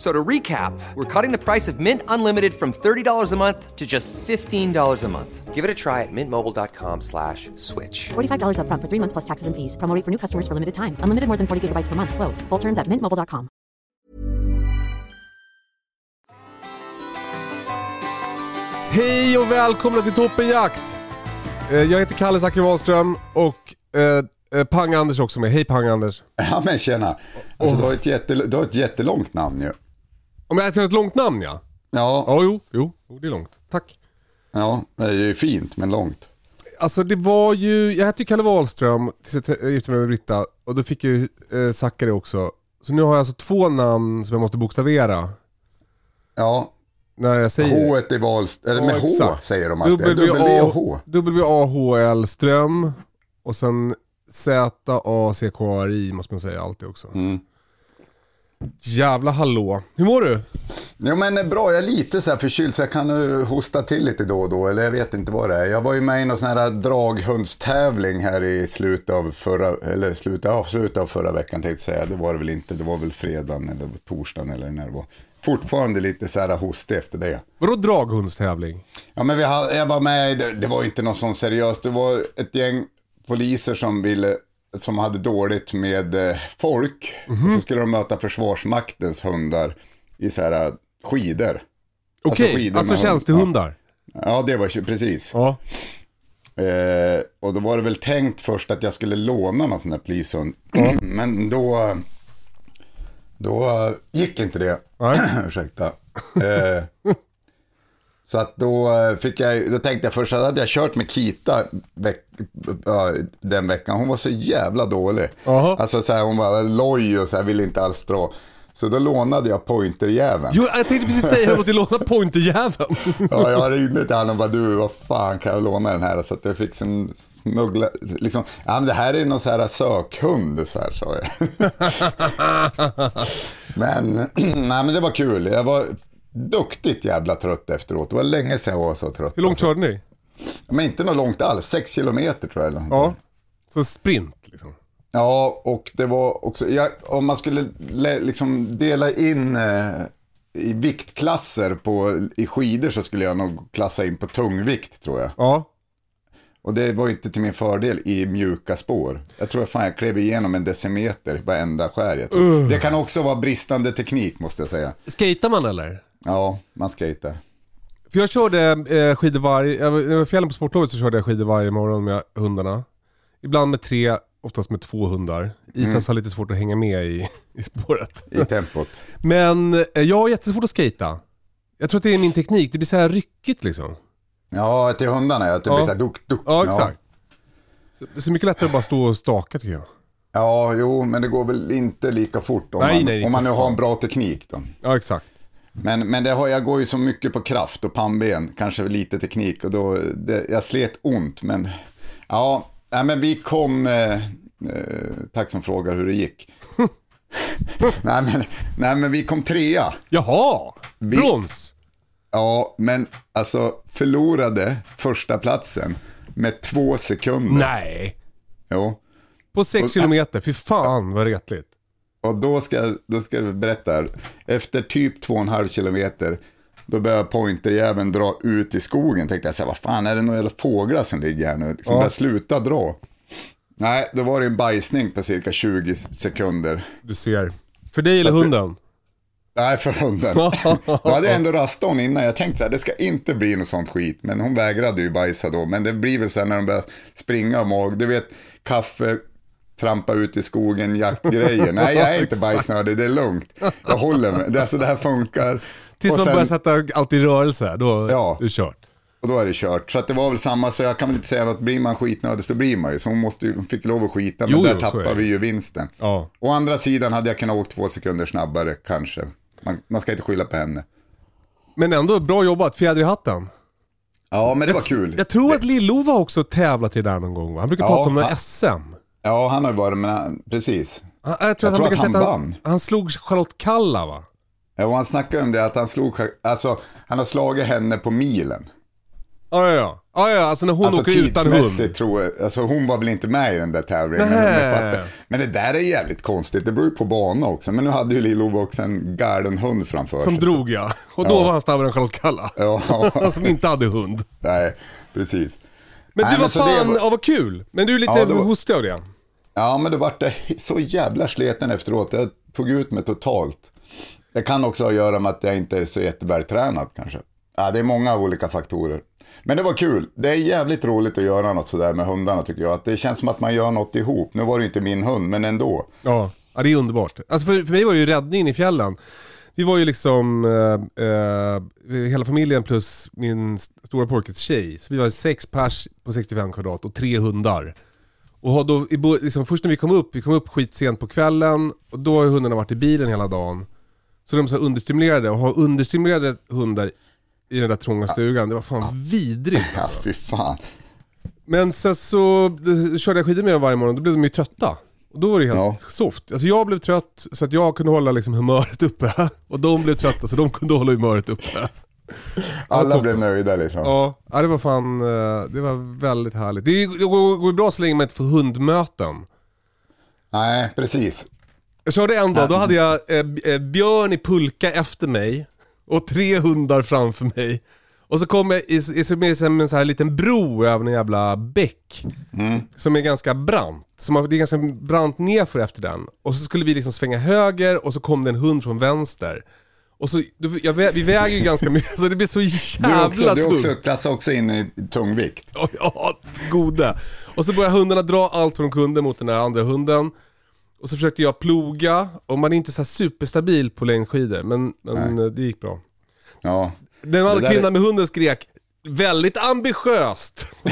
So to recap, we're cutting the price of Mint Unlimited from $30 a month to just $15 a month. Give it a try at mintmobile.com slash switch. $45 upfront for three months plus taxes and fees. Promo rate for new customers for limited time. Unlimited more than 40 gigabytes per month. Slows. Full terms at mintmobile.com. Hej och välkomna till Toppenjakt! Eh, Jag heter Kalle Zackari Wahlström och eh, eh, Pang-Anders också med. Hej Pang-Anders. Ja men tjena. Alltså, du, har ett jätte, du har ett jättelångt namn ju. Om jag har ett långt namn ja? Ja, Ja, jo, jo, jo, det är långt. Tack. ja, det är ju fint men långt. Alltså det var ju, jag hette ju Kalle Wahlström tills jag gifte mig med Britta och då fick jag ju eh, Zackari också. Så nu har jag alltså två namn som jag måste bokstavera Ja, när jag säger H är Wahlst, eller med Ja, H exakt. säger de alltid. W och H. W-A-H-L Ström och sen Z-A-C-K-R-I måste man säga alltid också. Mm. Jävla hallå. Hur mår du? Jo men eh, bra, jag är lite så här förkyld så jag kan nu hosta till lite då och då, eller jag vet inte vad det är. Jag var ju med i någon sån här draghundstävling här i slutet av förra, eller slutet, ja, slutet av förra veckan tänkte jag säga. Det var det väl inte, det var väl fredagen eller torsdagen eller när det var. Fortfarande lite så här hostig efter det. Vadå draghundstävling? Ja, men vi hade, jag var med, det, det var inte något sånt seriöst. Det var ett gäng poliser som ville, som hade dåligt med eh, folk. Och så skulle de möta Försvarsmaktens hundar i så här eh, skidor. Okej, alltså, skidor med hund. tjänstehundar. Ja, det var ju precis. Ja. Eh, och då var det väl tänkt först att jag skulle låna någon sån här polishund. Men då, då gick inte det. Nej. Ursäkta. Eh, så att då fick jag, då tänkte jag först att hade jag kört med Kita veck, den veckan. Hon var så jävla dålig. Jaha. Alltså så här, hon var loj och så här, ville inte alls dra. Så då lånade jag pointerjäveln. Jo, jag tänkte precis säga att jag måste låna pointerjäveln. Ja, jag ringde till honom och bara du, vad fan kan jag låna den här? Så att jag fick en smuggla, liksom, ja men det här är någon så här sökhund, så här sa jag. men, nej men det var kul. Jag var duktigt jävla trött efteråt. Det var länge sedan jag var så trött. Hur långt körde ni? Men inte något långt alls, sex kilometer tror jag. eller. Ja. Så sprint liksom. Ja, och det var också, jag, om man skulle le, liksom dela in eh, i viktklasser på, i skidor så skulle jag nog klassa in på tungvikt tror jag. Ja. Och det var ju inte till min fördel i mjuka spår. Jag tror fan jag klev igenom en decimeter i varenda skär. jag tror. Det kan också vara bristande teknik måste jag säga. Skatar man eller? Ja, man skejtar. För jag körde eh, skidor varje, jag var, när jag var i fjällen på sportlovet så körde jag skidor varje morgon med hundarna. Ibland med tre, oftast med två hundar. Isas har lite svårt att hänga med i, i spåret. I tempot. Men eh, jag har jättesvårt att skata. Jag tror att det är min teknik, det blir så här ryckigt liksom. Ja, till hundarna ja. Att det Ja. blir så här duk, duk. Ja, exakt. Så, det är så mycket lättare att bara stå och staka tycker jag. Ja, jo, men det går väl inte lika fort om Nej, man, nej, om man nu har en bra teknik då. Ja, exakt. Men, men det har, jag går ju så mycket på kraft och pannben, kanske lite teknik och då, det, jag slet ont men ja, nej, men vi kom, eh, eh, tack som frågar hur det gick. nej, men, nej men vi kom trea. Jaha! Vi- Brons! Ja, men alltså förlorade första platsen med två sekunder. Nej! Jo. På 6 kilometer, fy fan vad retligt. Och då ska, då ska jag berätta. Efter typ två och en halv kilometer, då börjar pointerjäveln dra ut i skogen. Tänkte jag så här, vad fan är det några jävla fåglar som ligger här nu? Liksom Ja. sluta dra. Nej, då var det en bajsning på cirka 20 sekunder. Du ser. För dig eller hunden? Nej, för hunden. Då hade jag ändå rastat hon innan. Jag tänkte så här, det ska inte bli något sånt skit. Men hon vägrade ju bajsa då. Men det blir väl så här när de börjar springa och mag. Du vet, kaffe, trampa ut i skogen, jaktgrejer. Nej, jag är inte bajsnödig, det är lugnt. Jag håller mig. Det, alltså, det här funkar. Tills och, man sen, börjar sätta allt i rörelse, då Ja. är det kört. och då är det kört. Så att det var väl samma, så jag kan väl inte säga något. Blir man skitnödig så blir man ju. Så hon, måste hon fick lov att skita, men Jo, där jo, tappar vi ju vinsten. Ja. Å andra sidan hade jag kunnat åka två sekunder snabbare, kanske. Man, man ska inte skylla på henne. Men ändå bra jobbat, fjäder i hatten. Ja, men det var kul. Jag tror att Lill-Ove har också tävlat i det där någon gång va? Han brukar Ja, prata om några SM. Ja, han har ju varit med, precis. Jag tror att tror han, att han vann. han slog Charlotte Kalla va? Ja, och han snackade om det att han slog, alltså han har slagit henne på milen. Ja, ja, ja. ja, ja alltså när hon Alltså åker utan hund. tidsmässigt tror jag, alltså hon var väl inte med i den där tävlingen. Men, Nej. men det där är jävligt konstigt, det beror ju på bana också. Men nu hade ju Lill-Ove också en galen hund framför Som sig. drog ja. Och då var han snabbare än Charlotte Kalla. Ja, som inte hade hund. nej, precis. Men Nej, du det fan, var- ja vad kul. Men du är lite Ja, var- hostig av det. Ja, men det vart så jävla sleten efteråt. Jag tog ut mig totalt. Det kan också ha att göra med att jag inte är så jättevältränad kanske. Ja, det är många olika faktorer. Men det var kul. Det är jävligt roligt att göra något sådär med hundarna tycker jag. Att det känns som att man gör något ihop. Nu var det inte min hund, men ändå. Ja, ja det är underbart. Alltså för, för mig var det ju räddningen i fjällen. Vi var ju liksom eh, eh, hela familjen plus min st- stora pojkes tjej. Så vi var sex pers på 65 kvadrat och tre hundar. Och har då, liksom, först när vi kom upp, vi kom upp skitsent på kvällen och då har hundarna varit i bilen hela dagen. Så de är så understimulerade och ha understimulerade hundar i den där trånga stugan, det var fan vidrigt Ja, alltså. fy fan. Men sen så eh, körde jag skidor med dem varje morgon, då blev de ju trötta. Och då var det helt Ja. soft. Alltså jag blev trött så att jag kunde hålla liksom humöret uppe. Och de blev trötta så de kunde hålla humöret uppe. Alla toppen. blev nöjda liksom. Ja, det var fan, eh, det var väldigt härligt. Det går ju bra så länge man inte får hundmöten. Nej, precis. Jag körde en dag, då hade jag eh, eh, björn i pulka efter mig och tre hundar framför mig. Och så kom jag i, som som en så här liten bro över en jävla bäck. Som är ganska brant. Som har, det är ganska brant nerför efter den. Och så skulle vi liksom svänga höger och så kom det en hund från vänster. Och så, jag, vi väger ju ganska mycket, så det blir så Du, jävla också, du är tungt. också, klassar också in i tungvikt. Ja, Ja, gode. Och så började hundarna dra allt från kunden mot den där andra hunden. Och så försökte jag ploga, och man är inte så superstabil på längdskidor, men, men det gick bra. Ja. Den andra kvinnan med hunden skrek väldigt ambitiöst.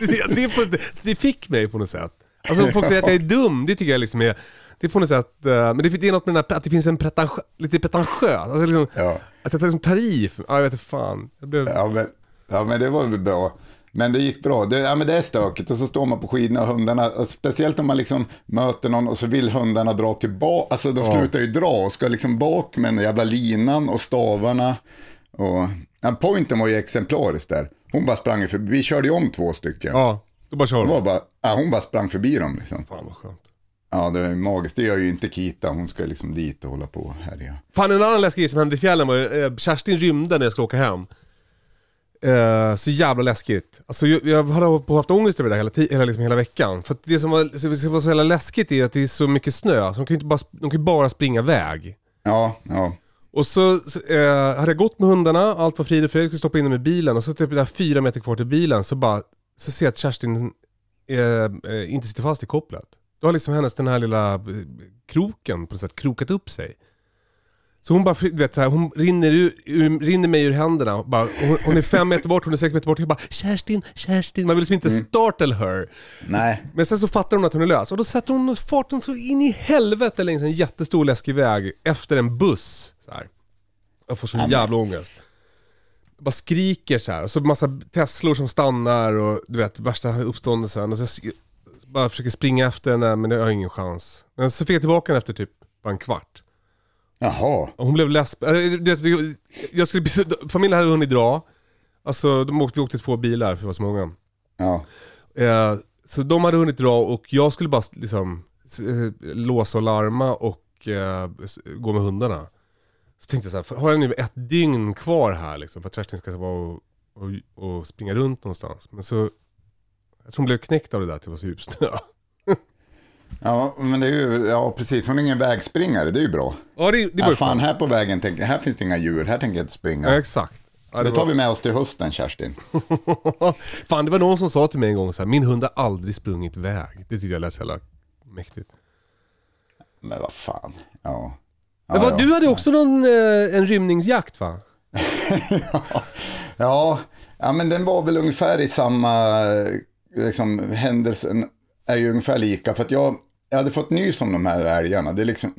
det, det, det, det fick mig på något sätt. Alltså folk säger att jag är dum, det tycker jag liksom är, det är på något sätt, eh, men det, det är något med den här, att det finns en pretentiö, lite pretentiös, alltså liksom, Ja. att jag liksom tar i, ja jag vet inte fan. Blev, Ja men, ja, men det var väl bra. Men det gick bra. Det, ja, men det är stökigt och så står man på skidorna och hundarna, och speciellt om man liksom möter någon och så vill hundarna dra tillbaka, alltså de slutar ju dra och ska liksom bak med den jävla linan och stavarna. Och, ja, pointen var ju exemplariskt där. Hon bara sprang förbi, vi körde ju om två stycken. ja, då bara kör Hon, var bara, ja, hon bara sprang förbi dem liksom. Fan vad skönt. Ja, det är magiskt. Det gör ju inte Kita. Hon ska liksom dit och hålla på och härja. Fan en annan läskig grej som hände i fjällen var ju, eh, Kerstin rymde när jag skulle åka hem. Eh, så jävla läskigt. Alltså jag, jag har på haft ångest över det hela, ti- hela, liksom, hela veckan. För det som var, som var så jävla läskigt är att det är så mycket snö, så de kan ju bara, de kan ju bara springa iväg. Ja, ja. Och så, så eh, hade jag gått med hundarna, allt var frid och fröjd, skulle stoppa in dem i bilen och så typ där fyra meter kvar till bilen så bara, så ser jag att Kerstin eh, eh inte sitter fast i kopplet. Då har liksom hennes den här lilla eh, kroken på något sätt krokat upp sig. Så hon bara, du vet, så här, hon rinner, ur, rinner mig ur händerna. Bara, hon, hon är fem meter bort, hon är sex meter bort. Jag bara Kerstin, Kerstin. Man vill liksom inte startle her. Nej. Men sen så fattar hon att hon är lös och då sätter hon farten så in i helvete längs en jättestor läskig väg efter en buss. Så här. Jag får sån jävla ångest. Jag bara skriker så här och så massa Teslor som stannar och du vet värsta uppståndelsen. Och så bara försöker springa efter henne men jag har ingen chans. Men så fick jag tillbaka henne efter typ bara en kvart. Jaha. Hon blev less. äh, Jag skulle, familjen hade hunnit dra. Alltså de åkte, vi åkte två bilar för det var så många. Ja. Eh, så de hade hunnit dra och jag skulle bara liksom eh, låsa och larma och eh, gå med hundarna. Så tänkte jag så här, för- har jag nu ett dygn kvar här liksom för att Kerstin ska vara och, och, och springa runt någonstans. Men så, jag tror hon blev knäckt av det där att det var så djup snö. Ja, men det är ju, ja precis. Hon är ingen vägspringare, det är ju bra. Ja det, det var Ja, ju fan, här på vägen jag, här finns det inga djur, här tänker jag inte springa. Ja, exakt. Ja, det det, tar var, vi med oss till hösten, Kerstin. fan det var någon som sa till mig en gång så här, min hund har aldrig sprungit väg. Det tyckte jag lät så jävla mäktigt. Men vad fan, ja. Men vad, Du hade också någon, eh, en rymningsjakt va? Ja, ja, men den var väl ungefär i samma, liksom händelsen är ju ungefär lika. För att jag, jag hade fått nys om de här älgarna. Det är liksom,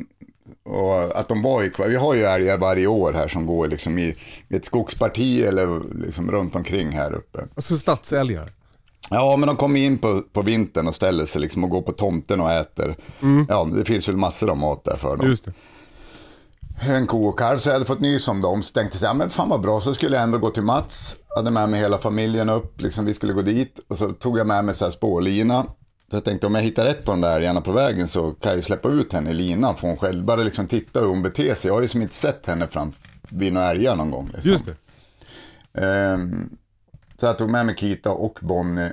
och att de var i. Vi har ju älgar varje år här som går liksom i, i ett skogsparti eller liksom runt omkring här uppe. Alltså stadsälgar. Ja, men de kommer in på, på vintern och ställer sig liksom och går på tomten och äter. Ja, det finns väl massor av mat där för dem. Just det. En ko och kalv, så jag hade fått nys om dem. Så tänkte jag, ja, men fan vad bra, så skulle jag ändå gå till Mats. Hade med mig hela familjen upp, liksom vi skulle gå dit. Och så tog jag med mig så här spårlina. Så jag tänkte om jag hittar rätt på den där gärna på vägen så kan jag ju släppa ut henne i linan. Får hon själv bara liksom titta hur hon beter sig. Jag har ju som inte sett henne fram vid några älgar någon gång. Liksom. Just det. Ehm, så jag tog med mig Kita och Bonnie.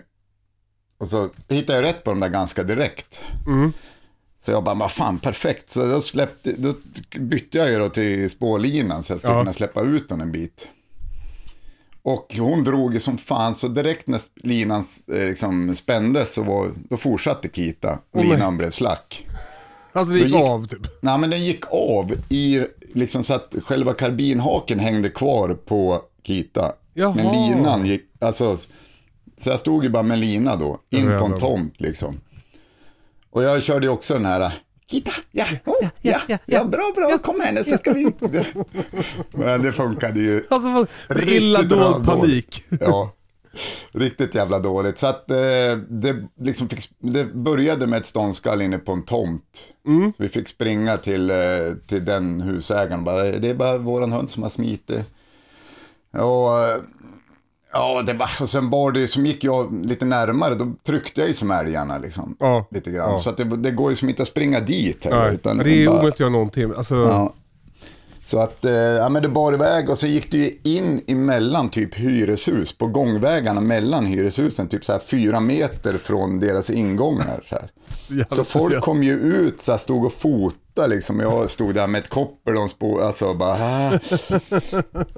Och så hittade jag rätt på dem där ganska direkt. Så jag bara, vad fan perfekt. Så då, släppte, då bytte jag ju då till spårlinan så jag skulle Ja. kunna släppa ut den en bit. Och hon drog ju som fan, så direkt när linan eh, liksom spändes så var, då fortsatte Kita. Nej. linan blev slack. Alltså det gick, gick- av typ. Nej men den gick av i, liksom så att själva karbinhaken hängde kvar på Kita. Jaha. Men linan gick, alltså, så jag stod ju bara med lina då, in på en tomt liksom. Och jag körde ju också den här, Kita, ja, oh, ja, ja, ja, bra, bra, kom här nu så ska vi. Men det funkade ju. Alltså Riktigt illa dold panik. Ja, riktigt jävla dåligt. Så att eh, det, liksom fick, det började med ett ståndskall inne på en tomt. Mm. Så vi fick springa till, eh, till den husägaren bara, det är bara våran hund som har smitit. Och, eh, ja, det var, och sen bar det, som gick jag lite närmare, då tryckte jag ju som älgarna liksom. Ja, Lite grann. ja. Så att det, det går ju som inte att springa dit heller. Nej, utan det är bara- omöjligt att göra någonting. Alltså, Ja. Så att, eh, ja men det bar iväg och så gick det ju in emellan typ hyreshus, på gångvägarna mellan hyreshusen, typ så här fyra meter från deras ingångar. Så, så folk kom ju ut, så här, stod och fotade liksom. Jag stod där med ett koppel och spå, alltså bara, ah.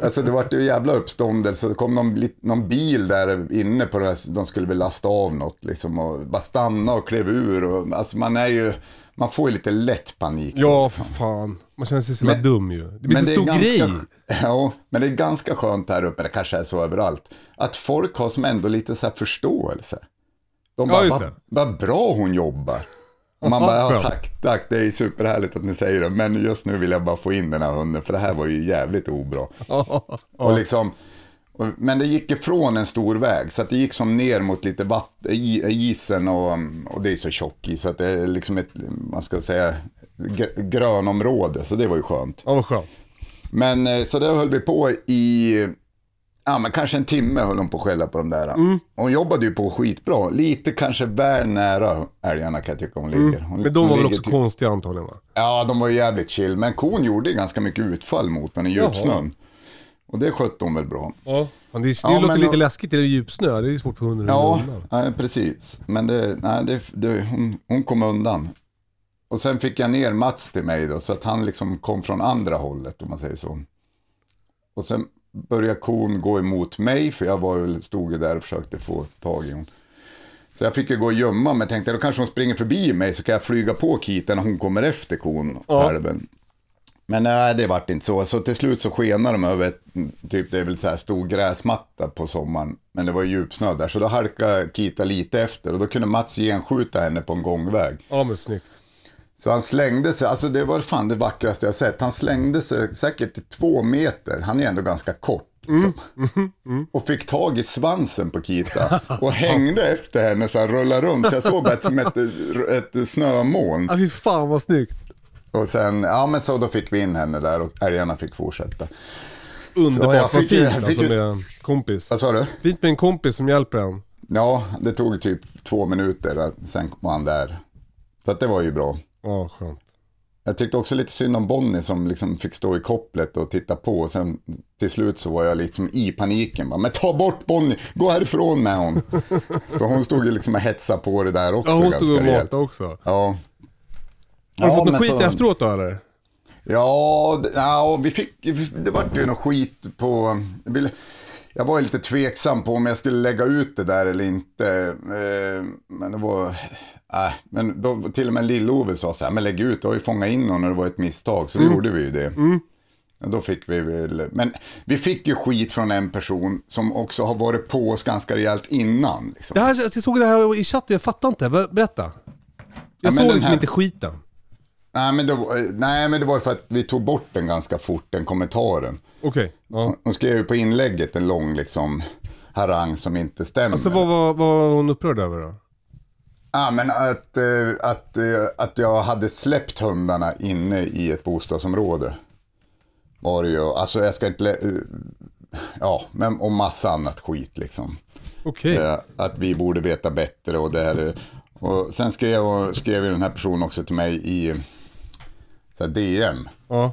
Alltså det var ju jävla uppståndelse. Det kom någon, någon bil där inne på det här, de skulle väl lasta av något liksom. Och bara stanna och klev ur. Och, alltså man är ju, man får ju lite lätt panik. ja, för fan. Man känner sig så Men- dum ju. Det blir så stor grej. Ja, men det är ganska skönt här uppe, det kanske är så överallt, att folk har som ändå lite så här förståelse. De Ja, bara, just vad, vad bra hon jobbar. Och man bara, ja tack, tack, det är superhärligt att ni säger det, men just nu vill jag bara få in den här hunden, för det här var ju jävligt obra. Och liksom, och, men det gick ifrån en stor väg, så det gick som ner mot lite vatten, isen och, och det är så tjock is, så att det är liksom ett, man ska säga, gr- grönområde, så det var ju skönt. Ja, vad skönt. Men eh, så där höll vi på i, ja men kanske en timme höll hon på att skälla på de där. Mm. Hon jobbade ju på skitbra, lite kanske väl nära älgarna kan jag tycka hon ligger. Hon, Mm. Men de hon var väl också typ- konstiga antagligen va? Ja, de var ju jävligt chill, men kon gjorde ganska mycket utfall mot den i djupsnön. Och det skötte hon väl bra. Ja. Det det Ja, låter men lite läskigt i det djupsnö. Det är ju svårt för hunden att Ja, nej, precis. Men det, nej, det, det, hon, hon kom undan. Och sen fick jag ner Mats till mig då, så att han liksom kom från andra hållet om man säger så. Och sen började kon gå emot mig, för jag var ju, stod ju där och försökte få tag i hon. Så jag fick ju gå och gömma mig, tänkte då kanske hon springer förbi mig så kan jag flyga på Kita när hon kommer efter kon, kalven. Men nej, det vart inte så. Så till slut så skenade de över, ett, typ det är väl så här stor gräsmatta på sommaren. Men det var ju djupsnö där, så då halkade Kita lite efter. Och då kunde Mats genskjuta henne på en gångväg. Ja men snyggt. Så han slängde sig, alltså det var fan det vackraste jag sett. Han slängde sig säkert två meter, han är ändå ganska kort. Liksom. Och fick tag i svansen på Kita och hängde efter henne så han rullade runt. Så jag såg bara som ett, ett snömoln. Ja fy fan vad snyggt. Och sen, ja men så då fick vi in henne där och älgarna fick fortsätta. Underbart, vad fick- fint fick alltså med en kompis. Vad sa du? Fint med en kompis som hjälper en. Ja, det tog typ två minuter, sen var han där. Så att det var ju bra. Ja, skönt. Jag tyckte också lite synd om Bonnie som liksom fick stå i kopplet och titta på. Och sen till slut så var jag liksom i paniken. Bara, Men ta bort Bonnie, gå härifrån med hon. För hon stod ju liksom och hetsade på det där också Ja, hon stod och matade också. Ja. Har du Ja, fått någon men skit så- efteråt då eller? Ja, ja vi fick, det var ju någon skit på... Jag, var ju lite tveksam på om jag skulle lägga ut det där eller inte. Eh, men det var... Äh, men då, till och med Lill-Ove sa så här, men lägg ut, du har ju fångat in någon och det var ett misstag. Så då gjorde vi ju det. Ja, då fick vi väl, men vi fick ju skit från en person som också har varit på oss ganska rejält innan. Liksom. Det här, jag såg det här i chatten, jag fattar inte. Ber- Berätta. Jag men såg liksom här- inte skiten. Nej, men det, var- nej, men det var för att vi tog bort den ganska fort, den kommentaren. Okej. Ja. Hon skrev ju på inlägget en lång liksom, harang som inte stämmer. Alltså vad var, vad var hon upprörd över då? Ja, men att, eh, att, eh, att jag hade släppt hundarna inne i ett bostadsområde. Var det ju. Alltså jag ska inte... eh, Ja, men och massa annat skit liksom. Okej. Eh, Att vi borde veta bättre och det här. Och sen skrev, skrev ju den här personen också till mig i så här, DM. Ja.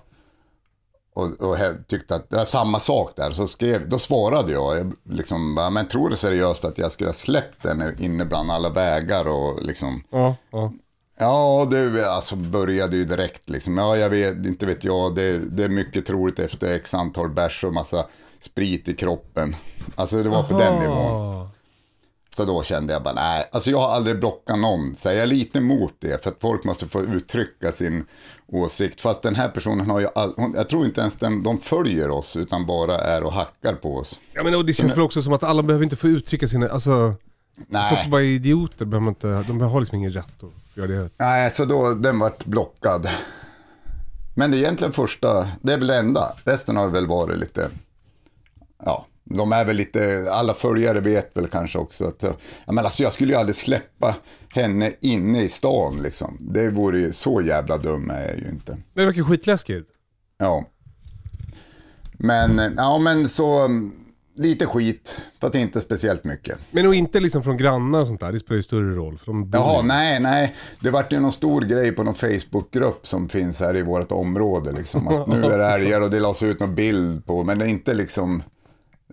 Och, och tyckte att det var samma sak där. Så skrev, då svarade jag, jag liksom, men tror du seriöst att jag skulle ha släppt den inne bland alla vägar och liksom. Ja. Ja. Ja, det alltså började ju direkt liksom. Ja, jag vet, inte vet jag. Det, det är mycket troligt efter x antal bärs och massa sprit i kroppen. Alltså det var på den nivån. Så då kände jag bara, nej, alltså jag har aldrig blockat någon. Så jag är lite emot det, för att folk måste få uttrycka sin åsikt. Fast den här personen har ju, all, hon, jag tror inte ens den, de följer oss, utan bara är och hackar på oss. Ja men och det känns väl också som att alla behöver inte få uttrycka sina, alltså Nej. folk bara är idioter, behöver inte, de har liksom ingen rätt att göra det. Nej, så då, den vart blockad. Men det är egentligen första, det är väl det enda. Resten har väl varit lite, ja, de är väl lite, alla följare vet väl kanske också att, ja, men alltså jag skulle ju aldrig släppa henne inne i stan liksom. Det vore ju, så jävla dum är jag ju inte. Det verkar skitläskigt. Ja. Men, ja men så, lite skit, fast inte speciellt mycket. Men och inte liksom från grannar och sånt där, det spelar ju större roll. För de Jaha, nej, nej. Det vart ju någon stor grej på någon Facebookgrupp som finns här i vårt område. Liksom. Att nu är det älgar och det lades ut någon bild på, men det är inte liksom...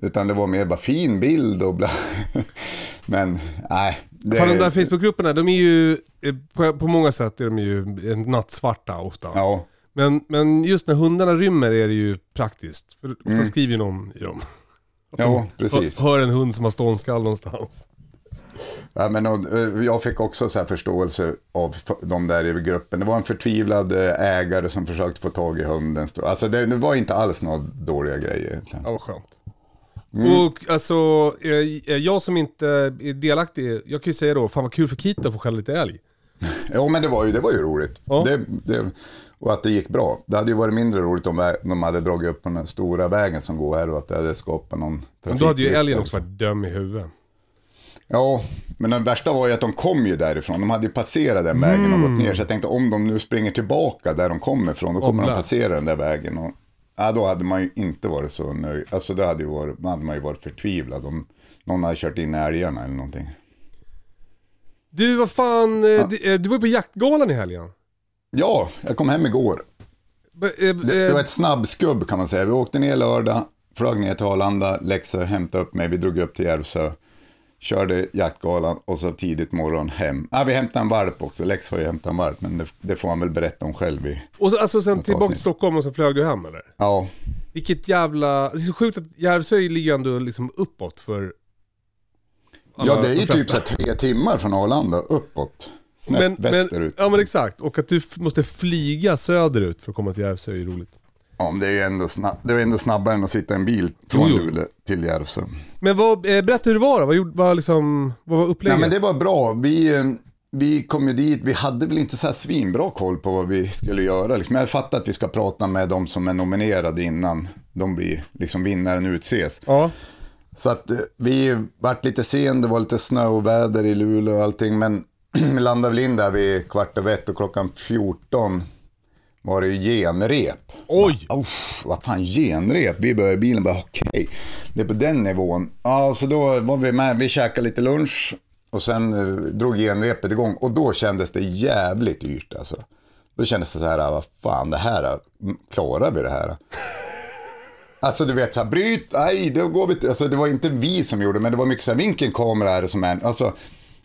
Utan det var mer bara fin bild och bla. Men, nej. Det, de där Facebookgrupperna, de är ju, eh, på, på många sätt är de ju nattsvarta ofta. Ja, Men, men just när hundarna rymmer är det ju praktiskt. För ofta Mm. skriver ju någon i dem. ja precis. Hör, en hund som har ståndskall någonstans. Ja, men, eh, jag fick också så förståelse av de där i gruppen. Det var en förtvivlad eh, ägare som försökte få tag i hunden. Alltså det, det var inte alls några dåliga grejer egentligen. Ja, vad skönt. Mm. Och alltså, eh, jag som inte är delaktig, jag kan ju säga då, fan vad kul för Kita att få skälla lite älg. Ja, men det var ju, det var ju roligt. Ja. Det, det, och att det gick bra. Det hade ju varit mindre roligt om de hade dragit upp på den stora vägen som går här och att det hade skapat någon Men då hade ju älgen också varit döm i huvudet. Ja, men den värsta var ju att de kom ju därifrån. De hade ju passerat den vägen och Mm. gått ner. Så jag tänkte om de nu springer tillbaka där de kommer ifrån, då kommer Obla. de passera den där vägen. Och, ja, då hade man ju inte varit så nöjd. Alltså då hade, ju varit, hade man ju varit förtvivlad om någon hade kört in älgarna eller någonting. Du, vad fan, eh, du, eh, du var ju på jaktgalan i helgen. Ja, jag kom hem igår. Eh, Det, det var ett snabbskubb kan man säga. Vi åkte ner lördag, flög ner till Arlanda, Leksö hämtade upp mig, vi drog upp till Järvsö, körde jaktgalan och så tidigt morgon hem. Ah, vi hämtade en valp också, Lex har ju hämtat en valp, men det, det får han väl berätta om själv. I, Och så, alltså sen tillbaka till Stockholm och så flög du hem eller? ja, Vilket jävla, det är så sjukt att Järvsö ligger ändå liksom uppåt för alla- ja, det är ju typ så tre timmar från Arlanda uppåt. Snett men, men, västerut. Ja men exakt, och att du måste flyga söderut för att komma till Järvsö är ju roligt. Ja, det är ju ändå, snabb, det är ändå snabbare än att sitta i en bil från Jo, jo. Luleå till Järvsö. Men vad, eh, berätta hur det var då, vad, gjorde, vad, liksom, vad var Nej, upplägget? men det var bra. Vi, eh, vi kom ju dit, vi hade väl inte så här svinbra koll på vad vi skulle göra. Liksom. Jag fattar att vi ska prata med de som är nominerade innan de blir, liksom vinnaren utses. Ja, Så att eh, vi vart lite sen, det var lite snö och väder i Luleå och allting. Men vi landade väl in där vid kvart över ett och klockan 14 var det ju genrep. oj! Uff, vad fan genrep? Vi började i bilen bara okej, det är på den nivån. Ja, så då var vi med, vi käkade lite lunch och sen eh, drog genrepet igång och då kändes det jävligt dyrt alltså. Då kändes det så här, vad fan det här, klarar vi det här? Alltså du vet, så här, bryt, nej, då går vi inte. Alltså det var inte vi som gjorde men det var mycket så här, vilken kamera är det som är, alltså,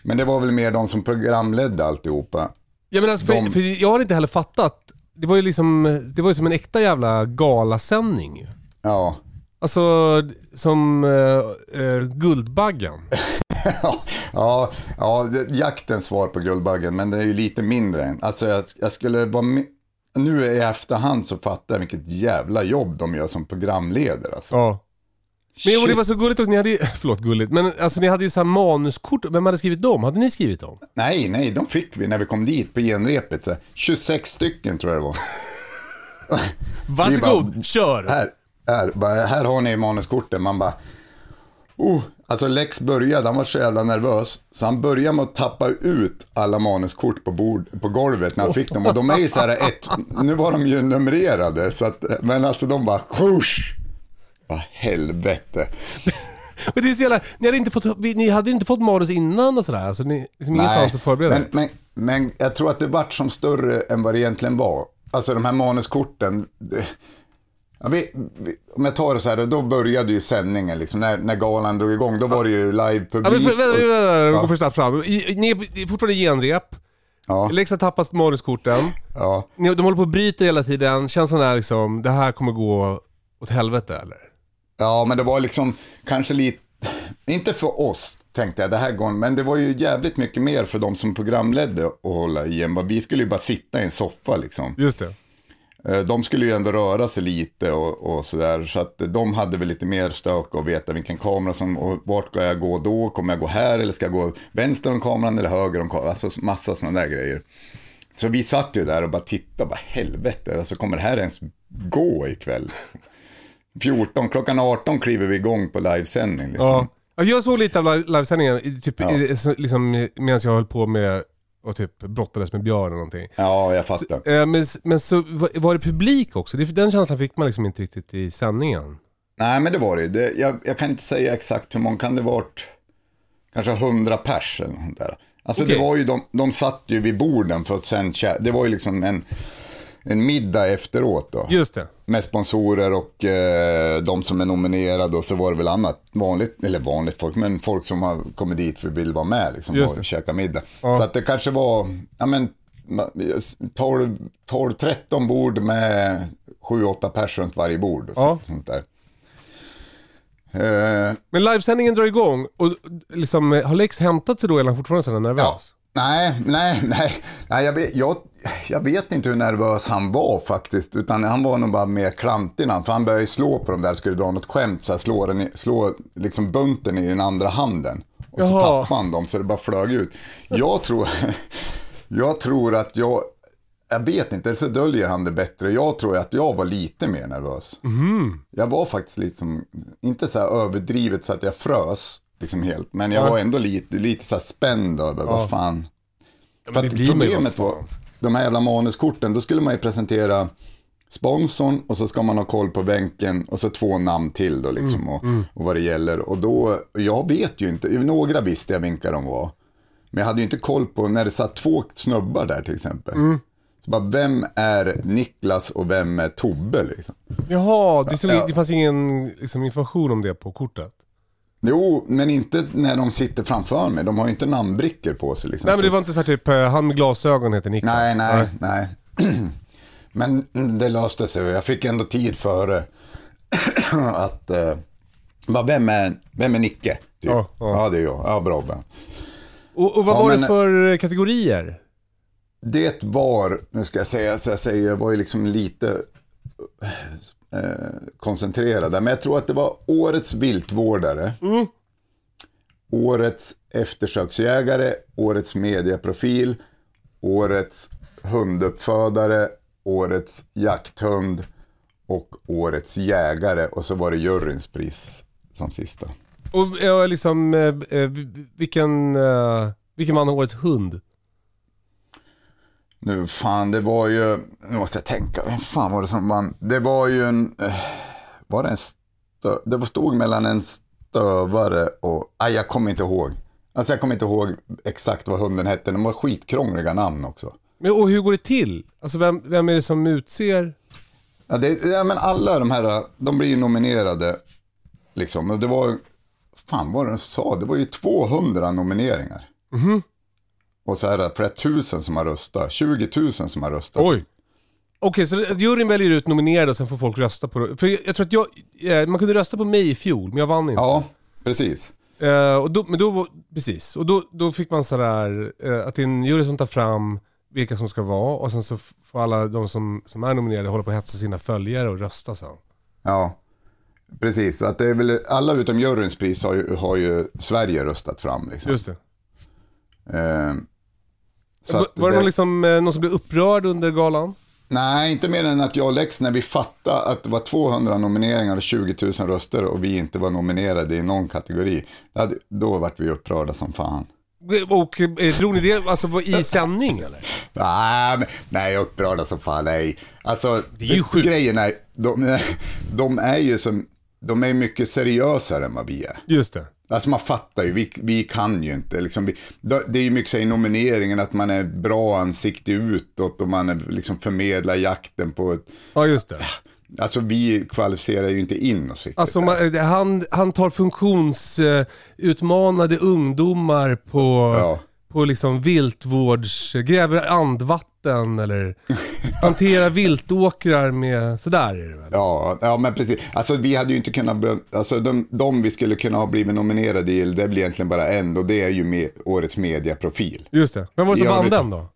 men det var väl mer de som programledde alltihopa. Ja men alltså, för, De- för jag har inte heller fattat. Det var ju liksom, det var ju som en äkta jävla galasändning. Ja, Alltså, som eh, eh, Guldbaggen. ja, ja, jaktens svar på Guldbaggen, men det är ju lite mindre än. Alltså jag, jag skulle vara med, nu i efterhand så fattar jag vilket jävla jobb de gör som programledare. Alltså. Ja. Men och det var så gulligt och ni hade ju, förlåt gulligt, men alltså ni hade ju så här manuskort. Vem hade skrivit dem? Hade ni skrivit dem? Nej, nej, de fick vi när vi kom dit på genrepet. Så här, 26 stycken tror jag det var. Varsågod, bara- kör! Här, här, bara, här har ni manuskorten. Man bara, oh, Alltså Lex började, han var så jävla nervös, så han började med att tappa ut alla manuskort på, bord, på golvet när han fick dem. Och de är ju så här ett, nu var de ju numrerade, så att, men alltså de bara, shush! Vad helvete. Men det är så jävla, ni hade inte fått, ni hade inte fått manus innan och sådär? Alltså ni, liksom ingen chans att förbereda? men, men, men jag tror att det vart som större än vad det egentligen var. Alltså de här manuskorten, det, ja, vi, vi, om jag tar det så här, då började ju sändningen liksom, när, när galan drog igång, då var det ju Ja, live-publik. men, vänta, vänta, vänta, vi Ja. går för snabbt fram. I- Ni är, fortfarande genrep. Ja, Lex har tappat manuskorten. ja. Ni- De håller på och bryter hela tiden. Känslan är liksom, det här kommer gå åt helvete eller? Ja, men det var liksom kanske lite, inte för oss tänkte jag, det här går, men det var ju jävligt mycket mer för de som programledde att hålla i en. Vi skulle ju bara sitta i en soffa liksom. Just det. Eh, De skulle ju ändå röra sig lite och, och sådär. Så att de hade väl lite mer stök och veta vilken kamera som, och vart ska jag gå då? Kommer jag gå här eller ska jag gå vänster om kameran eller höger om kameran? Alltså massa sådana där grejer. Så vi satt ju där och bara tittade, bara helvete, alltså kommer det här ens gå ikväll? 14, klockan 18 kliver vi igång på livesändning liksom. Ja. Ja, Jag såg lite av live- livesändningen, typ, Ja. så- liksom, medan jag höll på med och typ brottades med björn eller någonting. Ja, jag fattar. Eh, Men, men så var- det publik också? Det- Den känslan fick man liksom inte riktigt i sändningen. Nej, men det var det det jag, jag kan inte säga exakt hur många kan det varit. Kanske hundra pers eller något där. Alltså Okej. det var ju, de, de satt ju vid borden för att sen Det var ju liksom en, en middag efteråt då. Just det. Med sponsorer och eh, de som är nominerade och så var det väl annat vanligt, eller vanligt folk, men folk som har kommit dit för att vill vara med liksom Just och käka middag. Ja. Så att det kanske var, ja men 12, 12 13 bord med 7-8 pers runt varje bord och Ja. så, sånt där. Eh, Men livesändningen drar igång och liksom, har Lex hämtat sig då eller är han fortfarande sådär nervös? Nej, nej, nej. nej jag, vet, jag, jag vet inte hur nervös han var faktiskt. Utan han var nog bara mer klantig För han började slå på dem där, skulle dra något skämt. Så här, slå, den i, slå liksom bunten i den andra handen. Och så Jaha. tappade han dem så det bara flög ut. Jag tror, jag tror att jag, jag vet inte, eller så döljer han det bättre. Jag tror att jag var lite mer nervös. Jag var faktiskt lite som, inte så här överdrivet så att jag frös. Liksom helt, men jag var ändå lite, lite så här spänd över vad fan. För det att problemet var, de här jävla manuskorten, då skulle man ju presentera sponsorn och så ska man ha koll på bänken och så två namn till då liksom och, och vad det gäller. Och då, jag vet ju inte, några visste jag vilka de var. Men jag hade ju inte koll på när det satt två snubbar där till exempel. Så bara, vem är Niklas och vem är Tobbe liksom? Jaha, det, stod, Ja. det fanns ingen liksom, information om det på kortet? Jo, men inte när de sitter framför mig. De har ju inte namnbrickor på sig liksom. Nej men det var inte så här typ, eh, han med glasögon heter Niklas? Nej, nej, nej. Men det löste sig jag fick ändå tid före att... Bara, vem, är, vem är Nicke? Typ. Ja, ja. Ja, det är jag. Ja, bra. bra. Och, och vad Ja, var det men- för eh, kategorier? Det var, nu ska jag säga, så jag säger, jag var ju liksom lite eh, koncentrerad där. Men jag tror att det var årets viltvårdare. Årets eftersöksjägare, årets mediaprofil, årets hunduppfödare, årets jakthund och årets jägare. Och så var det juryns pris som sista. Och liksom, eh, eh, vilken, vilken vann årets hund? Nu fan, det var ju, nu måste jag tänka, vem fan var det som vann? Det var ju en, eh, var det en stö, det var stod mellan en stövare och, nej jag kommer inte ihåg. Alltså jag kommer inte ihåg exakt vad hunden hette, de var skitkrångliga namn också. Men, och hur går det till? Alltså vem, vem är det som utser? Ja, det, ja men alla de här, de blir ju nominerade liksom. Och det var, fan vad de sa, det var ju 200 nomineringar. Och så här flera tusen som har röstat, 20 000 som har röstat. Oj. Okej, så det- juryn väljer ut nominerade och sen får folk rösta på det. För jag, tror att jag, eh, man kunde rösta på mig i fjol, men jag vann inte. Ja, precis. Eh, och då, men då, precis. Och då, då fick man sådär, uh, att det är en jury som tar fram vilka som ska vara och sen så får alla de som, som är nominerade hålla på att hetsa sina följare och rösta sen. Ja, precis. Så att det är väl, alla utom juryns pris har ju, har ju Sverige röstat fram. Liksom. Just det. Eh, så var det det- någon, liksom, eh, någon som blev upprörd under galan? Nej, inte mer än att jag och Lex, när vi fattade att det var 200 nomineringar och 20 000 röster och vi inte var nominerade i någon kategori, då, vart vi upprörda som fan. Och eh, drog ni det alltså, i sändning eller? Nej, men, nej, upprörda som fan, nej. Alltså, Det är ju sjukt. grejen är, de, de är ju som, de är mycket seriösare än vad vi är. Just det. Alltså man fattar ju, vi, vi kan ju inte. Liksom, vi, det är ju mycket så i nomineringen att man är bra ansikte utåt och man är, liksom förmedlar jakten på ett... Ja, just det. Alltså vi kvalificerar ju inte in oss riktigt. Alltså man, han, han tar funktionsutmanade ungdomar på, Ja. på liksom viltvårds... Gräver andvatten eller hanterar viltåkrar med... Sådär är det väl? Ja, ja, men precis. Alltså vi hade ju inte kunnat, alltså de, de vi skulle kunna ha blivit nominerade i, det blir egentligen bara en och det är ju med, årets mediaprofil. Just det. Var det som vann den då?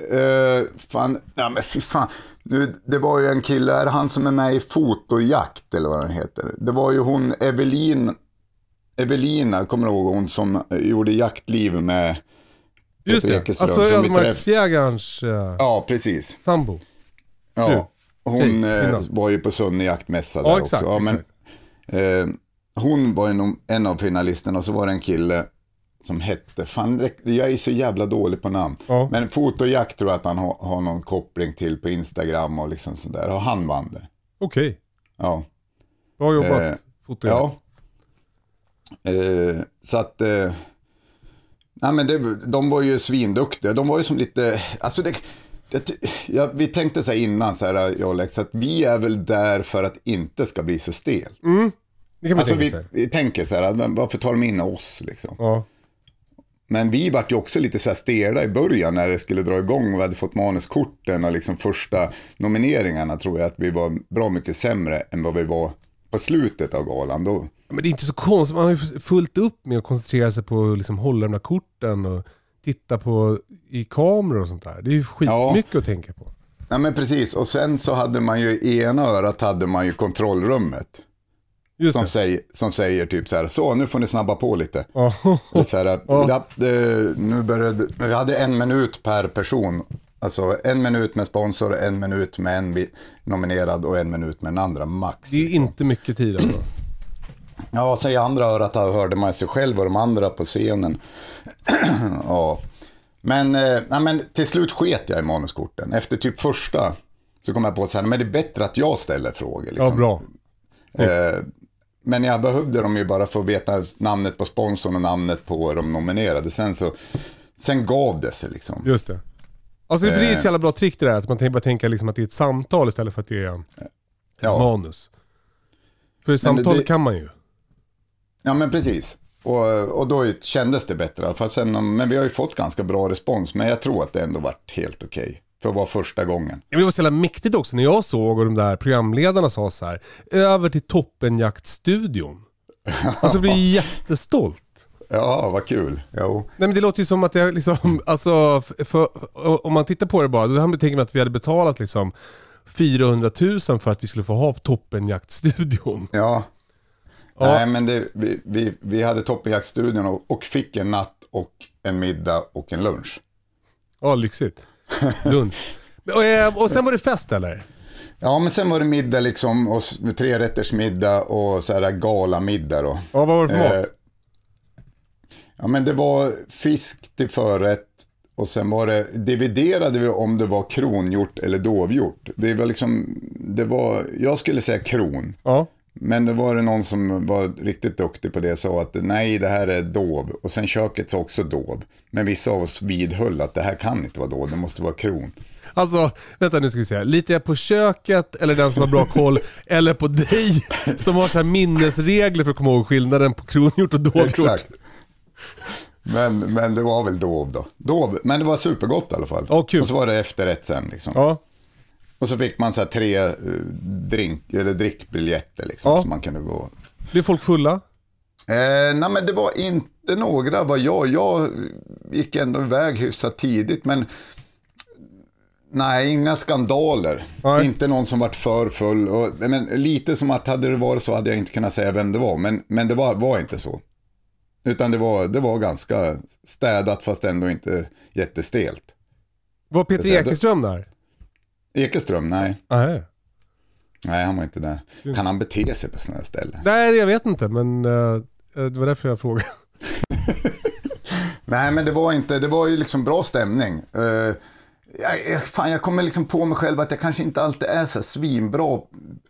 Uh, fan, ja men fy fan. Nu, det var ju en kille, är han som är med i Fotojakt eller vad den heter? Det var ju hon Evelin, Evelina, kommer du ihåg hon som gjorde jaktliv med Just Peter det. Ekeström Alltså ödemarksjägarens uh, Ja, precis. sambo. Ja. Hon eh, var ju på Sunne jaktmässa Ja, där exakt, också. Ja, men, eh, hon var nog en av finalisterna och så var det en kille som hette, fan jag är så jävla dålig på namn. Ja. Men fotojakt tror jag att han har, har någon koppling till på Instagram och liksom sådär. Och han vann det. Okej. Ja. Bra jobbat. Eh, Foto. Ja. Eh, så att, eh, nej men det, de var ju svinduktiga. De var ju som lite, alltså det, det ja, vi tänkte så här innan, så här, jag och Lex, att vi är väl där för att inte ska bli så stelt. Det kan man Alltså tänka vi, sig. vi tänker så här, varför tar de in oss liksom? Ja. Men vi vart ju också lite så här stela i början när det skulle dra igång och vi hade fått manuskorten och liksom första nomineringarna tror jag att vi var bra mycket sämre än vad vi var på slutet av galan. Då, Men det är inte så konstigt, man har ju fullt upp med att koncentrera sig på att liksom hålla de där korten och titta på i kameror och sånt där. Det är ju skitmycket att tänka på. Ja men precis, och sen så hade man ju i ena örat hade man ju kontrollrummet. Just Som det. säger, som säger typ så här, så nu får ni snabba på lite. Ja. Eller så här, ja. det, nu började, vi hade en minut per person. Alltså en minut med sponsor, en minut med en nominerad och en minut med en andra max. Det är liksom. inte mycket tid ändå. Ja, så i andra örat hörde man sig själv och de andra på scenen. ja. Men, eh, men till slut sket jag i manuskorten. Efter typ första så kom jag på att men det är bättre att jag ställer frågor. Liksom. Ja, bra. Eh, men jag behövde dem ju bara för att veta namnet på sponsorn och namnet på de nominerade. Sen så, sen gav det sig liksom. Just det. Alltså för det är ett Eh. jävla bra trick det där, att man tänker, bara tänka liksom att det är ett samtal istället för att det är en Ja, manus. För samtal det- kan man ju. Ja men precis. Och, och då kändes det bättre. För sen, men vi har ju fått ganska bra respons. Men jag tror att det ändå varit helt okej. För att vara första gången. Det var så jävla mäktigt också när jag såg och de där programledarna sa så här. över till toppenjaktstudion. Alltså jag blir jättestolt. Ja, vad kul. Jo. Nej men det låter ju som att det liksom, alltså, för, om man tittar på det bara, då tänker man att vi hade betalat liksom 400 000 för att vi skulle få ha toppenjaktstudion. Ja. Nej, men det, vi, vi, vi hade Toppenjaktstudion och, och fick en natt och en middag och en lunch. Ja, lyxigt. Lund. Och, eh, och sen var det fest eller? Ja, men sen var det middag liksom, och s- tre rätters middag och så här galamiddag då. Ja, vad var det för Eh, mat? Ja, men det var fisk till förrätt och sen var det, dividerade vi om det var kronhjort eller dovhjort. Det var liksom, det var, jag skulle säga kron. Ja. Men det var det någon som var riktigt duktig på det och sa att nej, det här är dov. Och sen köket sa också dov. Men vissa av oss vidhöll att det här kan inte vara dov, det måste vara kron. Alltså, vänta nu ska vi se. Litar jag på köket eller den som har bra koll? eller på dig som har så här minnesregler för att komma ihåg skillnaden på kronhjort och dovhjort? Exakt. Men, men det var väl dov då. Dov, men det var supergott i alla fall. Kul. Och så var det efterrätt sen liksom. Ja. Och så fick man så tre eh, drink, eller drickbiljetter liksom, Ja. så man kunde gå. Blir folk fulla? Eh, nej men det var inte några vad jag, jag gick ändå iväg hyfsat tidigt men nej inga skandaler. Nej. Inte någon som varit för full. Och, men, lite som att hade det varit så hade jag inte kunnat säga vem det var men, men det var, var inte så. Utan det var, det var ganska städat fast ändå inte jättestelt. Var Peter Ekeström där? Ekeström, nej. Nej. Nej, han var inte där. Kan han bete sig på sådana här ställen? Nej, jag vet inte, men eh, det var därför jag frågade. Nej, men det var inte, det var ju liksom bra stämning. Uh, jag, jag, fan, jag kommer liksom på mig själv att jag kanske inte alltid är så svinbra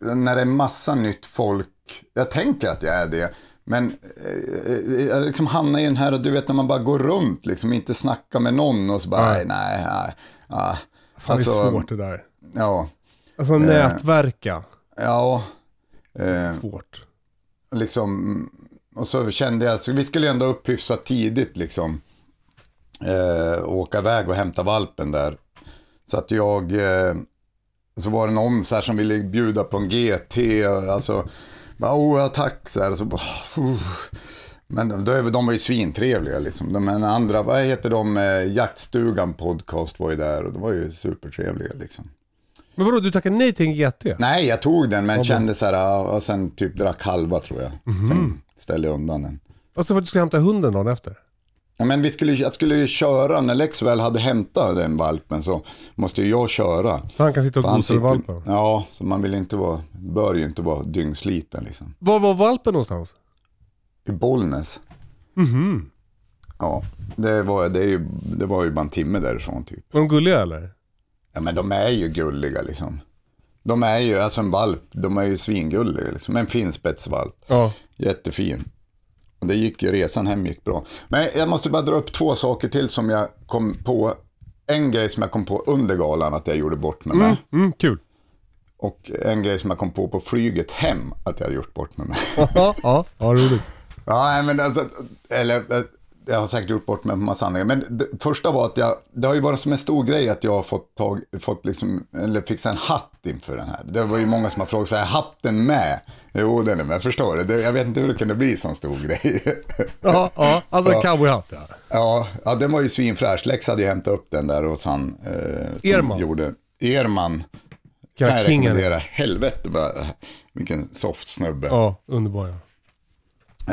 när det är massa nytt folk. Jag tänker att jag är det. Men eh, jag liksom hamnar i den här, du vet när man bara går runt, liksom inte snackar med någon och så bara, nej, nej, nej. Ja. Fan, det är svårt det där. Ja, Alltså nätverka. ja. Eh, Svårt. liksom, och så kände jag, så vi skulle ändå upp hyfsat tidigt liksom. Eh, åka iväg och hämta valpen där. Så att jag, eh, så var det någon så här som ville bjuda på en GT, alltså, bara, oh tack, så här, så bara, uh. Men då, är väl- de var ju svintrevliga liksom. De men andra, vad heter de, eh, Jaktstugan podcast var ju där och de var ju supertrevliga liksom. Men vadå, du tackade nej till en GT? Nej, jag tog den men kände så här, och sen typ drack halva tror jag. Sen ställde jag undan den. Alltså för att du skulle hämta hunden dagen efter? Ja, men vi skulle, jag skulle ju köra, när Lex väl hade hämtat den valpen så måste ju jag köra. Så han kan sitta och Han gosa med sitter- valpen? Ja, så man vill inte vara, bör ju inte vara dyngsliten liksom. Var var valpen någonstans? I Bollnäs. Mhm. Ja, det var, det, är ju, det var ju bara en timme därifrån typ. Var de gulliga eller? Ja men de är ju gulliga liksom. De är ju, alltså en valp, de är ju svingulliga liksom. En finspetsvalp. Ja. Jättefin. Och det gick ju, resan hem gick bra. Men jag måste bara dra upp två saker till som jag kom på. En grej som jag kom på under galan att jag gjorde bort med mig. Mm, kul. Och en grej som jag kom på på flyget hem att jag hade gjort bort med mig. Ja, ja, ja roligt. Ja, men alltså, eller eh, jag har säkert gjort bort mig på massa andra Men det första var att jag, det har ju varit som en stor grej att jag har fått, tag, fått liksom, eller fixa en hatt inför den här. Det var ju många som har frågat, så här, hatten med? Jo, den är med, förstår du? Det, jag vet inte hur det kunde bli sån stor grej. Ja, ja. alltså en cowboyhatt ja. ja, ja, den var ju svinfräsch. Lex hade ju hämtat upp den där hos han. Eh, Erman. Gjorde, Erman. Kan Ja, jag rekommendera. Helvete, vilken soft snubbe. Ja, underbar ja.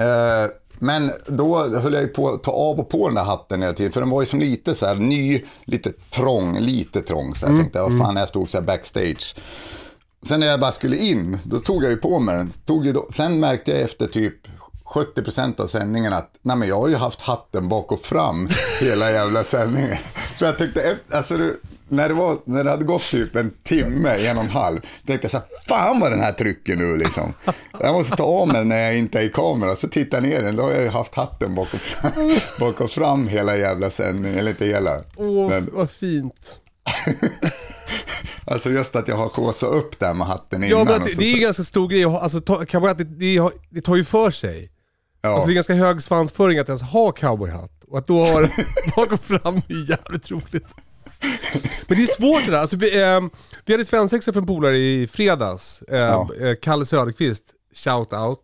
Eh, men då höll jag ju på att ta av och på den där hatten hela tiden. För den var ju som lite så här ny, lite trång, lite trång. Så jag tänkte, vad fan, när jag stod så här backstage. Sen när jag bara skulle in, då tog jag ju på mig den. Tog ju då, sen märkte jag efter typ 70% av sändningen att nej men jag har ju haft hatten bak och fram hela jävla sändningen. För jag tyckte, efter- alltså du, när det, var, när det hade gått typ en timme, en och en halv, tänkte jag så här, fan vad den här trycker nu liksom. Jag måste ta av mig den när jag inte är i kamera. Så tittar jag ner den, då har jag ju haft hatten bak och fram, bak och fram hela jävla sändningen, eller inte hela. Åh, Men, vad fint. alltså just att jag har kåsat upp där med hatten innan. Ja, men det, så- det är ju ganska stor grej alltså cowboyhatt, det, det, det tar ju för sig. ja. Alltså det är ganska hög svansföring att ens ha cowboyhatt. Och att då ha den bak och fram är jävligt roligt. Men det är svårt det där. Alltså, vi, eh, vi hade svensexa för en polare i fredags. Eh, Ja. eh, Kalle Söderqvist, shout out.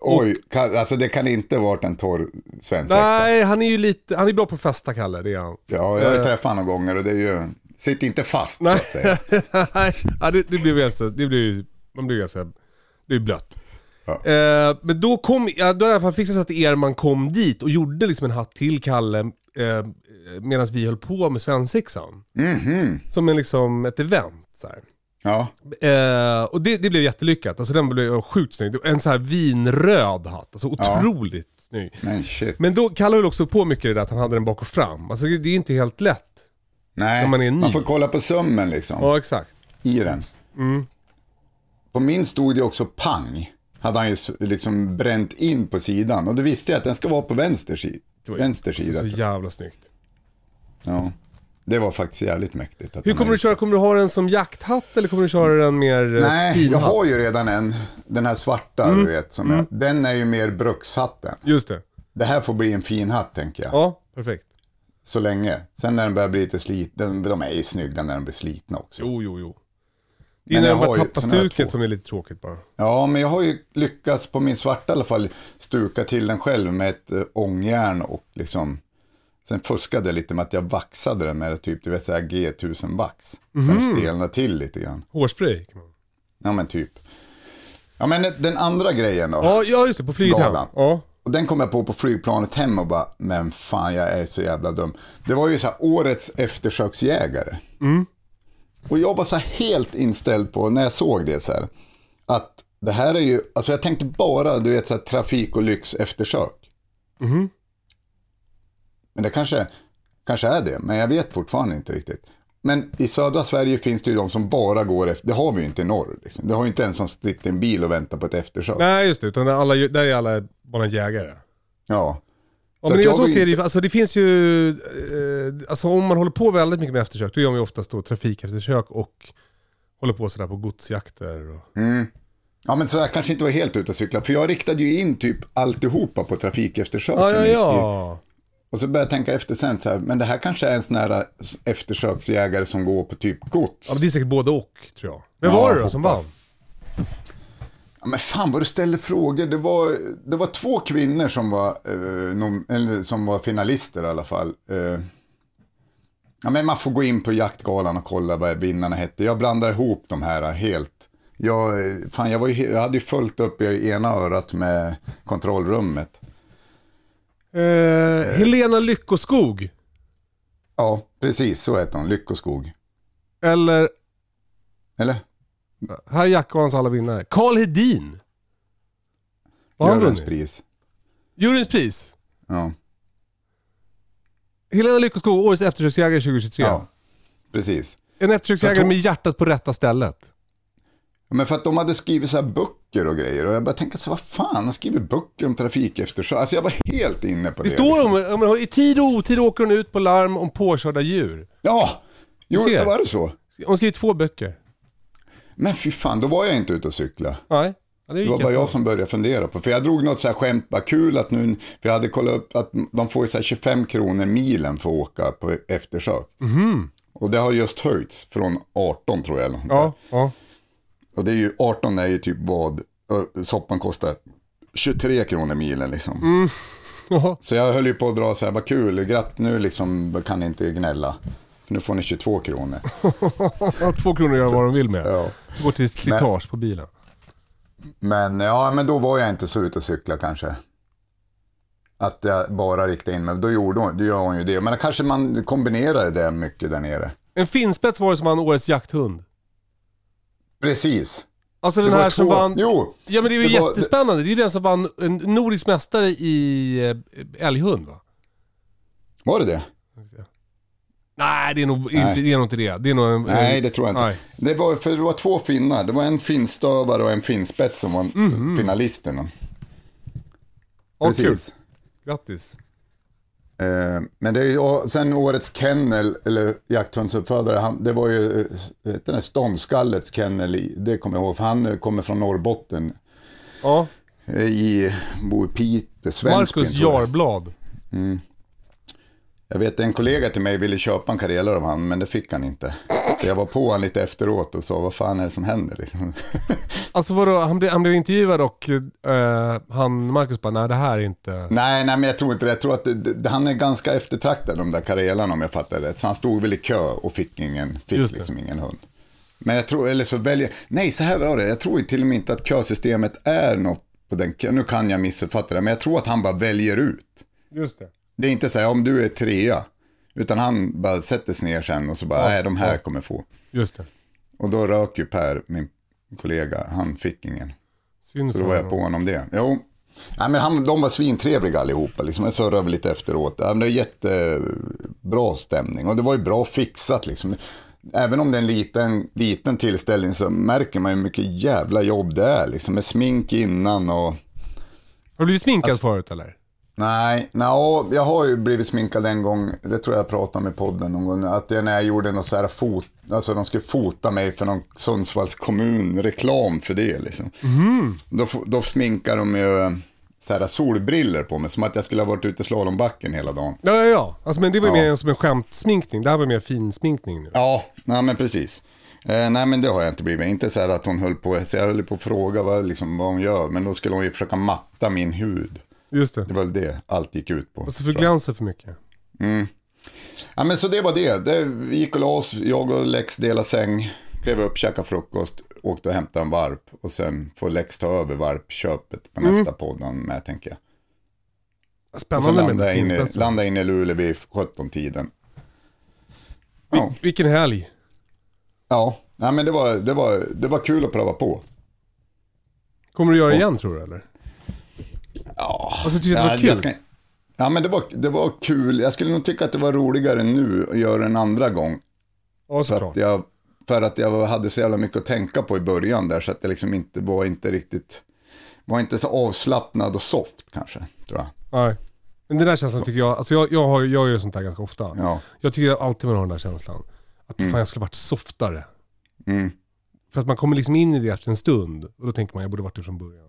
Oj, kan, alltså det kan inte ha varit en torr svensexa. Nej, han är ju lite, han är bra på att festa Kalle, det är han. Ja, jag har träffat honom några gånger och det är ju, sitter inte fast så Nej, att säga. Nej, ja, det, det blir ganska, det blir, man blir ganska, det blir blött. Ja. Eh, men då kom, ja, då i alla fall fixat så att Erman kom dit och gjorde liksom en hatt till Kalle eh, medan vi höll på med svensexan. Mhm. Som en, liksom, ett event. Så här. Ja, Eh, och det, det blev jättelyckat. Alltså den blev sjukt snygg. En så här vinröd hatt. Alltså otroligt snygg. men shit. Men då Kalle höll också på mycket det där att han hade den bak och fram. Alltså det är inte helt lätt. Nej, när man är ny. man får kolla på sömmen liksom, Ja exakt. i den. Mm. På min stod det också pang. Hade han ju liksom bränt in på sidan. Och då visste jag att den ska vara på vänster, si- Det var vänster sida. så jävla snyggt. Ja. Det var faktiskt jävligt mäktigt. Att Hur kommer du köra? Kommer du ha den som jakthatt eller kommer du köra den mer eh, Nej, jag har ju redan en. Den här svarta, Mm. du vet. Som jag, den är ju mer brukshatten. Just det. Det här får bli en fin hatt, tänker jag. Ja, perfekt. Så länge. Sen när den börjar bli lite sliten, de är ju snygga när de blir slitna också. Jo, jo, jo. Det är Men när bara tappar jag stuket som är lite tråkigt bara. Ja, men jag har ju lyckats på min svarta i alla fall stuka till den själv med ett äh, ångjärn och liksom Sen fuskade jag lite med att jag vaxade den med typ, du vet såhär G1000 vax. Så den stelnade till lite grann. Hårspray man. Ja men typ. Ja men den andra grejen då. Ja, ja just det. På flyget hem. Ja. Och den kom jag på på flygplanet hem och bara, men fan jag är så jävla dum. Det var ju så här årets eftersöksjägare. Och jag var så helt inställd på, när jag såg det så här, att det här är ju, alltså jag tänkte bara, du vet, så här, trafik och lyx eftersök. Men det kanske, kanske är det, men jag vet fortfarande inte riktigt. Men i södra Sverige finns det ju de som bara går efter, det har vi ju inte i norr. Liksom. Det har ju inte en som sitter i en bil och väntar på ett eftersök. Nej just det, utan alla, där är alla bara jägare. Ja. Ja, men jag så ser det alltså det finns ju, eh, alltså om man håller på väldigt mycket med eftersök, då gör man ju oftast då trafikeftersök och håller på sådär på godsjakter. Och... Ja men så jag kanske inte var helt ute och cykla. För jag riktade ju in typ alltihopa på trafikeftersöken. Ja, ja, ja. Och så började jag tänka efter sen, så här, men det här kanske är en sån här eftersöksjägare som går på typ gods. ja men det är säkert både och tror jag. Vem Ja, var det då som vann? Men fan vad du ställer frågor. Det var, det var två kvinnor som var, eh, nom, eller, som var finalister i alla fall. Eh, ja, men man får gå in på jaktgalan och kolla vad vinnarna hette. Jag blandar ihop de här helt. Jag, eh, fan, jag, var ju, jag hade ju följt upp i ena örat med kontrollrummet. Eh, Helena Lyckoskog. Ja, precis så heter hon. Lyckoskog. Eller, Eller? Här är Jaktgalans alla vinnare. Karl Hedin. Vad har han Juryns vunnit? pris. Juryns pris. Ja. Helena Lyckoskog, årets eftersöksjägare 2023. ja, precis. En eftersöksjägare Jag tror- med hjärtat på rätta stället. Men för att de hade skrivit så här böcker och grejer. Och jag började tänka så vad fan, han skriver böcker om trafikeftersök. Alltså jag var helt inne på det. Det står om, ja, men i tid och otid åker hon ut på larm om påkörda djur. Ja, jo, ser. det var det så. Hon har skrivit två böcker. Men fy fan, då var jag inte ute och cykla. Nej. Ja, det Det var bara jag som började fundera på. För jag drog något så här skämt, vad kul att nu, för jag hade kollat upp att de får så här 25 kronor milen för att åka på eftersök. Och det har just höjts från 18 tror jag. eller. Ja, ja. Och det är ju, 18 är ju typ vad soppan kostar. 23 kronor milen liksom. Mm. Så jag höll ju på att dra så här, vad kul, gratt nu liksom kan inte gnälla. För nu får ni 22 kronor. Två kronor att göra vad de vill med. Ja. Går till slitage på bilen. Men ja, men då var jag inte så ute och cykla kanske. Att jag bara riktade in mig. Då, gjorde hon, då gör hon ju det. Men kanske man kombinerar det mycket där nere. En finspets var det som vann årets jakthund. Precis. Alltså den var här som två- vann... Jo, Ja men det är ju det var- jättespännande. Det är ju den som vann en nordisk mästare i eh, älghund va? var det det? Nej det är nog Nej. inte det. Är nog inte det. det är nog en, Nej, det tror jag inte. Nej. Det var, för det var två finnar. Det var en finstövare och en finspets som var Mhm. finalisterna. Ja, kul. Precis. Grattis. Eh, men det är ju, sen årets kennel, eller jakthundsuppfödare, han, det var ju eh, den här ståndskallets kennel, det kommer jag ihåg, för han eh, kommer från Norrbotten, Ja. eh, i, bor i Piteå, Marcus tror jag. Jag vet en kollega till mig ville köpa en karelare av han, men det fick han inte. Så jag var på honom lite efteråt och sa, vad fan är det som händer? Alltså vadå, han blev, han blev intervjuad och eh, han, Marcus bara, nej det här är inte... nej, nej, men jag tror inte det. Jag tror att det, det, han är ganska eftertraktad, de där karelarna om jag fattar rätt. Så han stod väl i kö och fick, ingen, fick det. liksom ingen hund. Men jag tror, eller så väljer, nej så här var det, jag tror till och med inte att kösystemet är något på den, nu kan jag missuppfatta det, men jag tror att han bara väljer ut. Just det. Det är inte så här, om du är trea, utan han bara sätter sig ner sen och så bara, nej de här kommer få. Just det. Och då rök ju Per, min kollega, han fick ingen. Synd Så då var jag på honom det. Jo, Nej, men han, de var svintrevliga allihopa. Liksom. Jag surrade väl lite efteråt. Ja, men Det var jättebra stämning och det var ju bra fixat. Liksom. Även om det är en liten, liten tillställning så märker man ju hur mycket jävla jobb det är. Liksom, med smink innan och... Har du blivit sminkad Alltså- förut eller? Nej, no, jag har ju blivit sminkad en gång, det tror jag jag pratade om i podden någon gång, att det är när jag gjorde något så här fot, alltså de skulle fota mig för någon Sundsvalls kommun, reklam för det liksom. Då, f- då sminkar de ju så här solbriller på mig, som att jag skulle ha varit ute i slalombacken hela dagen. Ja, ja, ja. Alltså, men det var ju Ja. mer som en skämtsminkning. Det här var mer finsminkning nu. Ja, nej men precis. Eh, nej men det har jag inte blivit. Inte så här att hon höll på, så jag höll på att fråga vad, liksom, vad hon gör, men då skulle hon ju försöka matta min hud. Just det. Det var väl det allt gick ut på. Och så förglänser för mycket. Ja, men så det var det. det vi gick och la oss, jag och Lex delade säng, klev upp, käkade frukost, åkte och hämtade en varp och sen får Lex ta över varpköpet på nästa podden med tänker jag. Och sen Spännande med landa den in, i, finspetsen. landa in i Luleå vid 17-tiden. Ja, Vilken helg. Ja, nej, men det var, det, var, det var kul att pröva på. Kommer du göra igen tror du eller? Ja, Alltså tycker du att det var jag kul? ska- ja men det var, det var kul. Jag skulle nog tycka att det var roligare nu att göra en andra gång. Ja För såklart. att, jag, för att jag hade så jävla mycket att tänka på i början där. Så att det liksom inte var inte riktigt, var inte så avslappnad och soft kanske, tror jag. Nej. Men den där känslan tycker jag, alltså jag, jag, har, jag gör sånt här ganska ofta. Ja. Jag tycker alltid man har den där känslan. Att fan jag skulle varit softare. Mm. För att man kommer liksom in i det efter en stund. Och då tänker man jag borde varit det från början.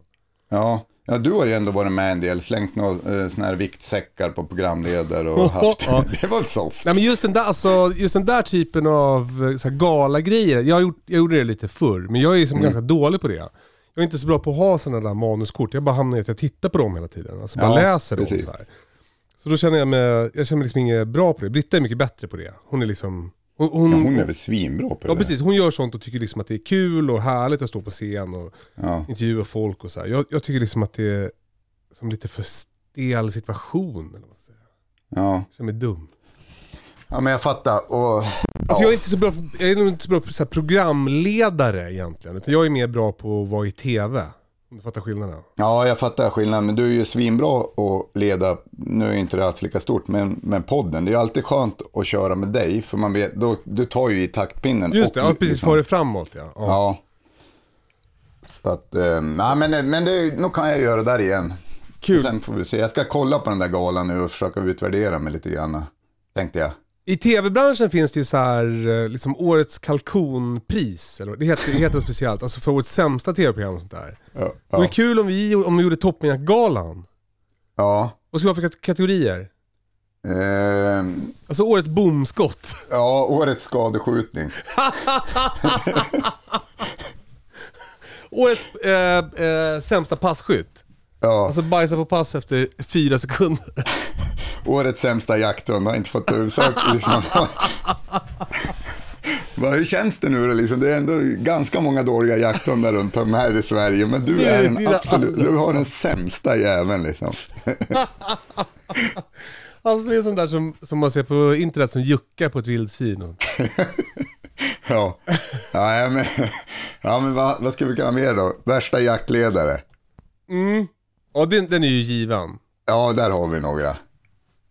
Ja. ja, du har ju ändå varit med en del, slängt några eh, såna här viktsäckar på programledare och haft, Ja. det var soft. Nej men just den där, alltså, just den där typen av eh, så här, gala-grejer. Jag, gjort, jag gjorde det lite förr, men jag är liksom ganska dålig på det. Jag är inte så bra på att ha sådana där manuskort. Jag bara hamnar i att jag tittar på dem hela tiden. Alltså bara Ja, läser dem precis. så här. Så då känner jag mig, jag känner mig liksom inget bra på det. Britta är mycket bättre på det. Hon är liksom... Hon, hon, Ja, hon är väl svinbra på det Ja där. precis, hon gör sånt och tycker liksom att det är kul och härligt att stå på scen och Ja. intervjua folk och så här. Jag, jag tycker liksom att det är som lite för stel situation. Eller vad man säger. Ja. Känner mig dum. ja, men jag fattar. Och, Alltså jag är inte så bra på, jag är nog inte så bra på så här programledare egentligen. Utan jag är mer bra på att vara i TV. Om du fattar skillnaden. Ja, jag fattar skillnaden. Men du är ju svinbra att leda, nu är inte det alls lika stort, men, men podden. Det är ju alltid skönt att köra med dig, för man vet, då, du tar ju i taktpinnen. Just det, och ja, precis. liksom- Före framåt ja. ja. Ja. Så att, eh, nej men, men det, nog kan jag göra där igen. Kul. Sen får vi se. Jag ska kolla på den där galan nu och försöka utvärdera mig lite grann. Tänkte jag. I TV-branschen finns det ju så här, eh, liksom årets kalkonpris. Eller, det, heter, det heter något speciellt. Alltså för årets sämsta TV-program och sånt där. Ja. Det vore Ja. kul om vi, om vi gjorde Toppmiddagsgalan. ja. Vad ska vi ha för kat- kategorier? Eh, Alltså årets bomskott. ja, årets skadeskjutning. Årets eh, eh, sämsta passkytt. Ja, Alltså bajsa på pass efter fyra sekunder. årets sämsta jakthund har inte fått ursök. Liksom. Hur känns det nu då? Liksom? Det är ändå ganska många dåliga jakthundar runt om här i Sverige. Men du, är den absolut, du har den sämsta jäveln liksom. Alltså det är sånt där som, som man ser på internet som juckar på ett vildsvin. och- Ja, ja men, ja, men vad, vad ska vi kalla mer då? Värsta jaktledare. Ja den, den är ju given. Ja, där har vi några.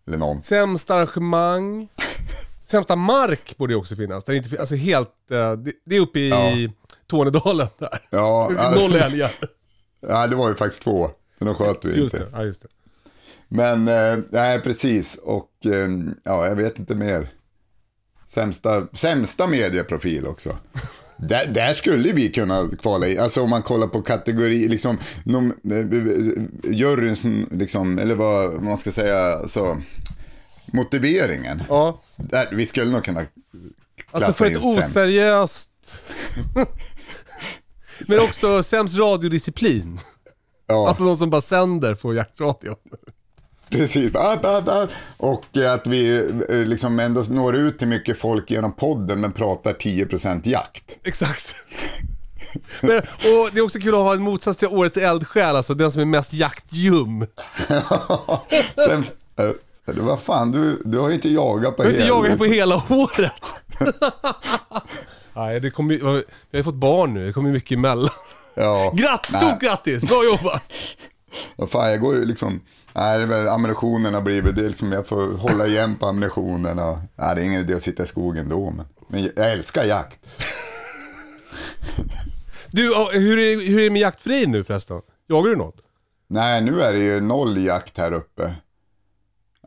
Eller någon. Sämsta arrangemang. Sämsta mark borde ju också finnas. Det inte, fin- alltså helt, eh, det, det är uppe i Tornedalen där. Ja, Noll älgar. ja, det var ju faktiskt två. Men de sköt vi Just inte. det, ja just det. Men, eh, nej precis. Och eh, ja, jag vet inte mer. Sämsta, sämsta medieprofil också. Där, där skulle vi kunna kvala in. Alltså om man kollar på kategori, liksom, nom, eh, juryns, liksom, eller vad man ska säga, alltså, motiveringen. Ja. Där, vi skulle nog kunna Alltså klassa för ett oseriöst... Men också sämst radiodisciplin. Ja, Alltså de som bara sänder på jaktradion. Precis. Ah, ah, ah. Och eh, att vi eh, liksom ändå når ut till mycket folk genom podden men pratar 10% jakt. Exakt. Men, och det är också kul att ha en motsats till årets eldsjäl, alltså den som är mest jaktljum. Sämst, äh, vad fan, du, du har ju inte jagat på Jag har inte hela- jagat på hela året. Nej, det kommer jag har ju fått barn nu, det kommer ju mycket emellan. Ja, Grattis, Nej. stort grattis, bra jobbat! vad fan, jag går ju liksom, nej, väl ammunitionen har blivit, det är liksom, jag får hålla igen på ammunitionen och, nej, det är ingen idé att sitta i skogen då, men, men jag älskar jakt. Du, hur är, hur är det med jakt för dig nu förresten? Jagar du något? Nej, nu är det ju noll jakt här uppe.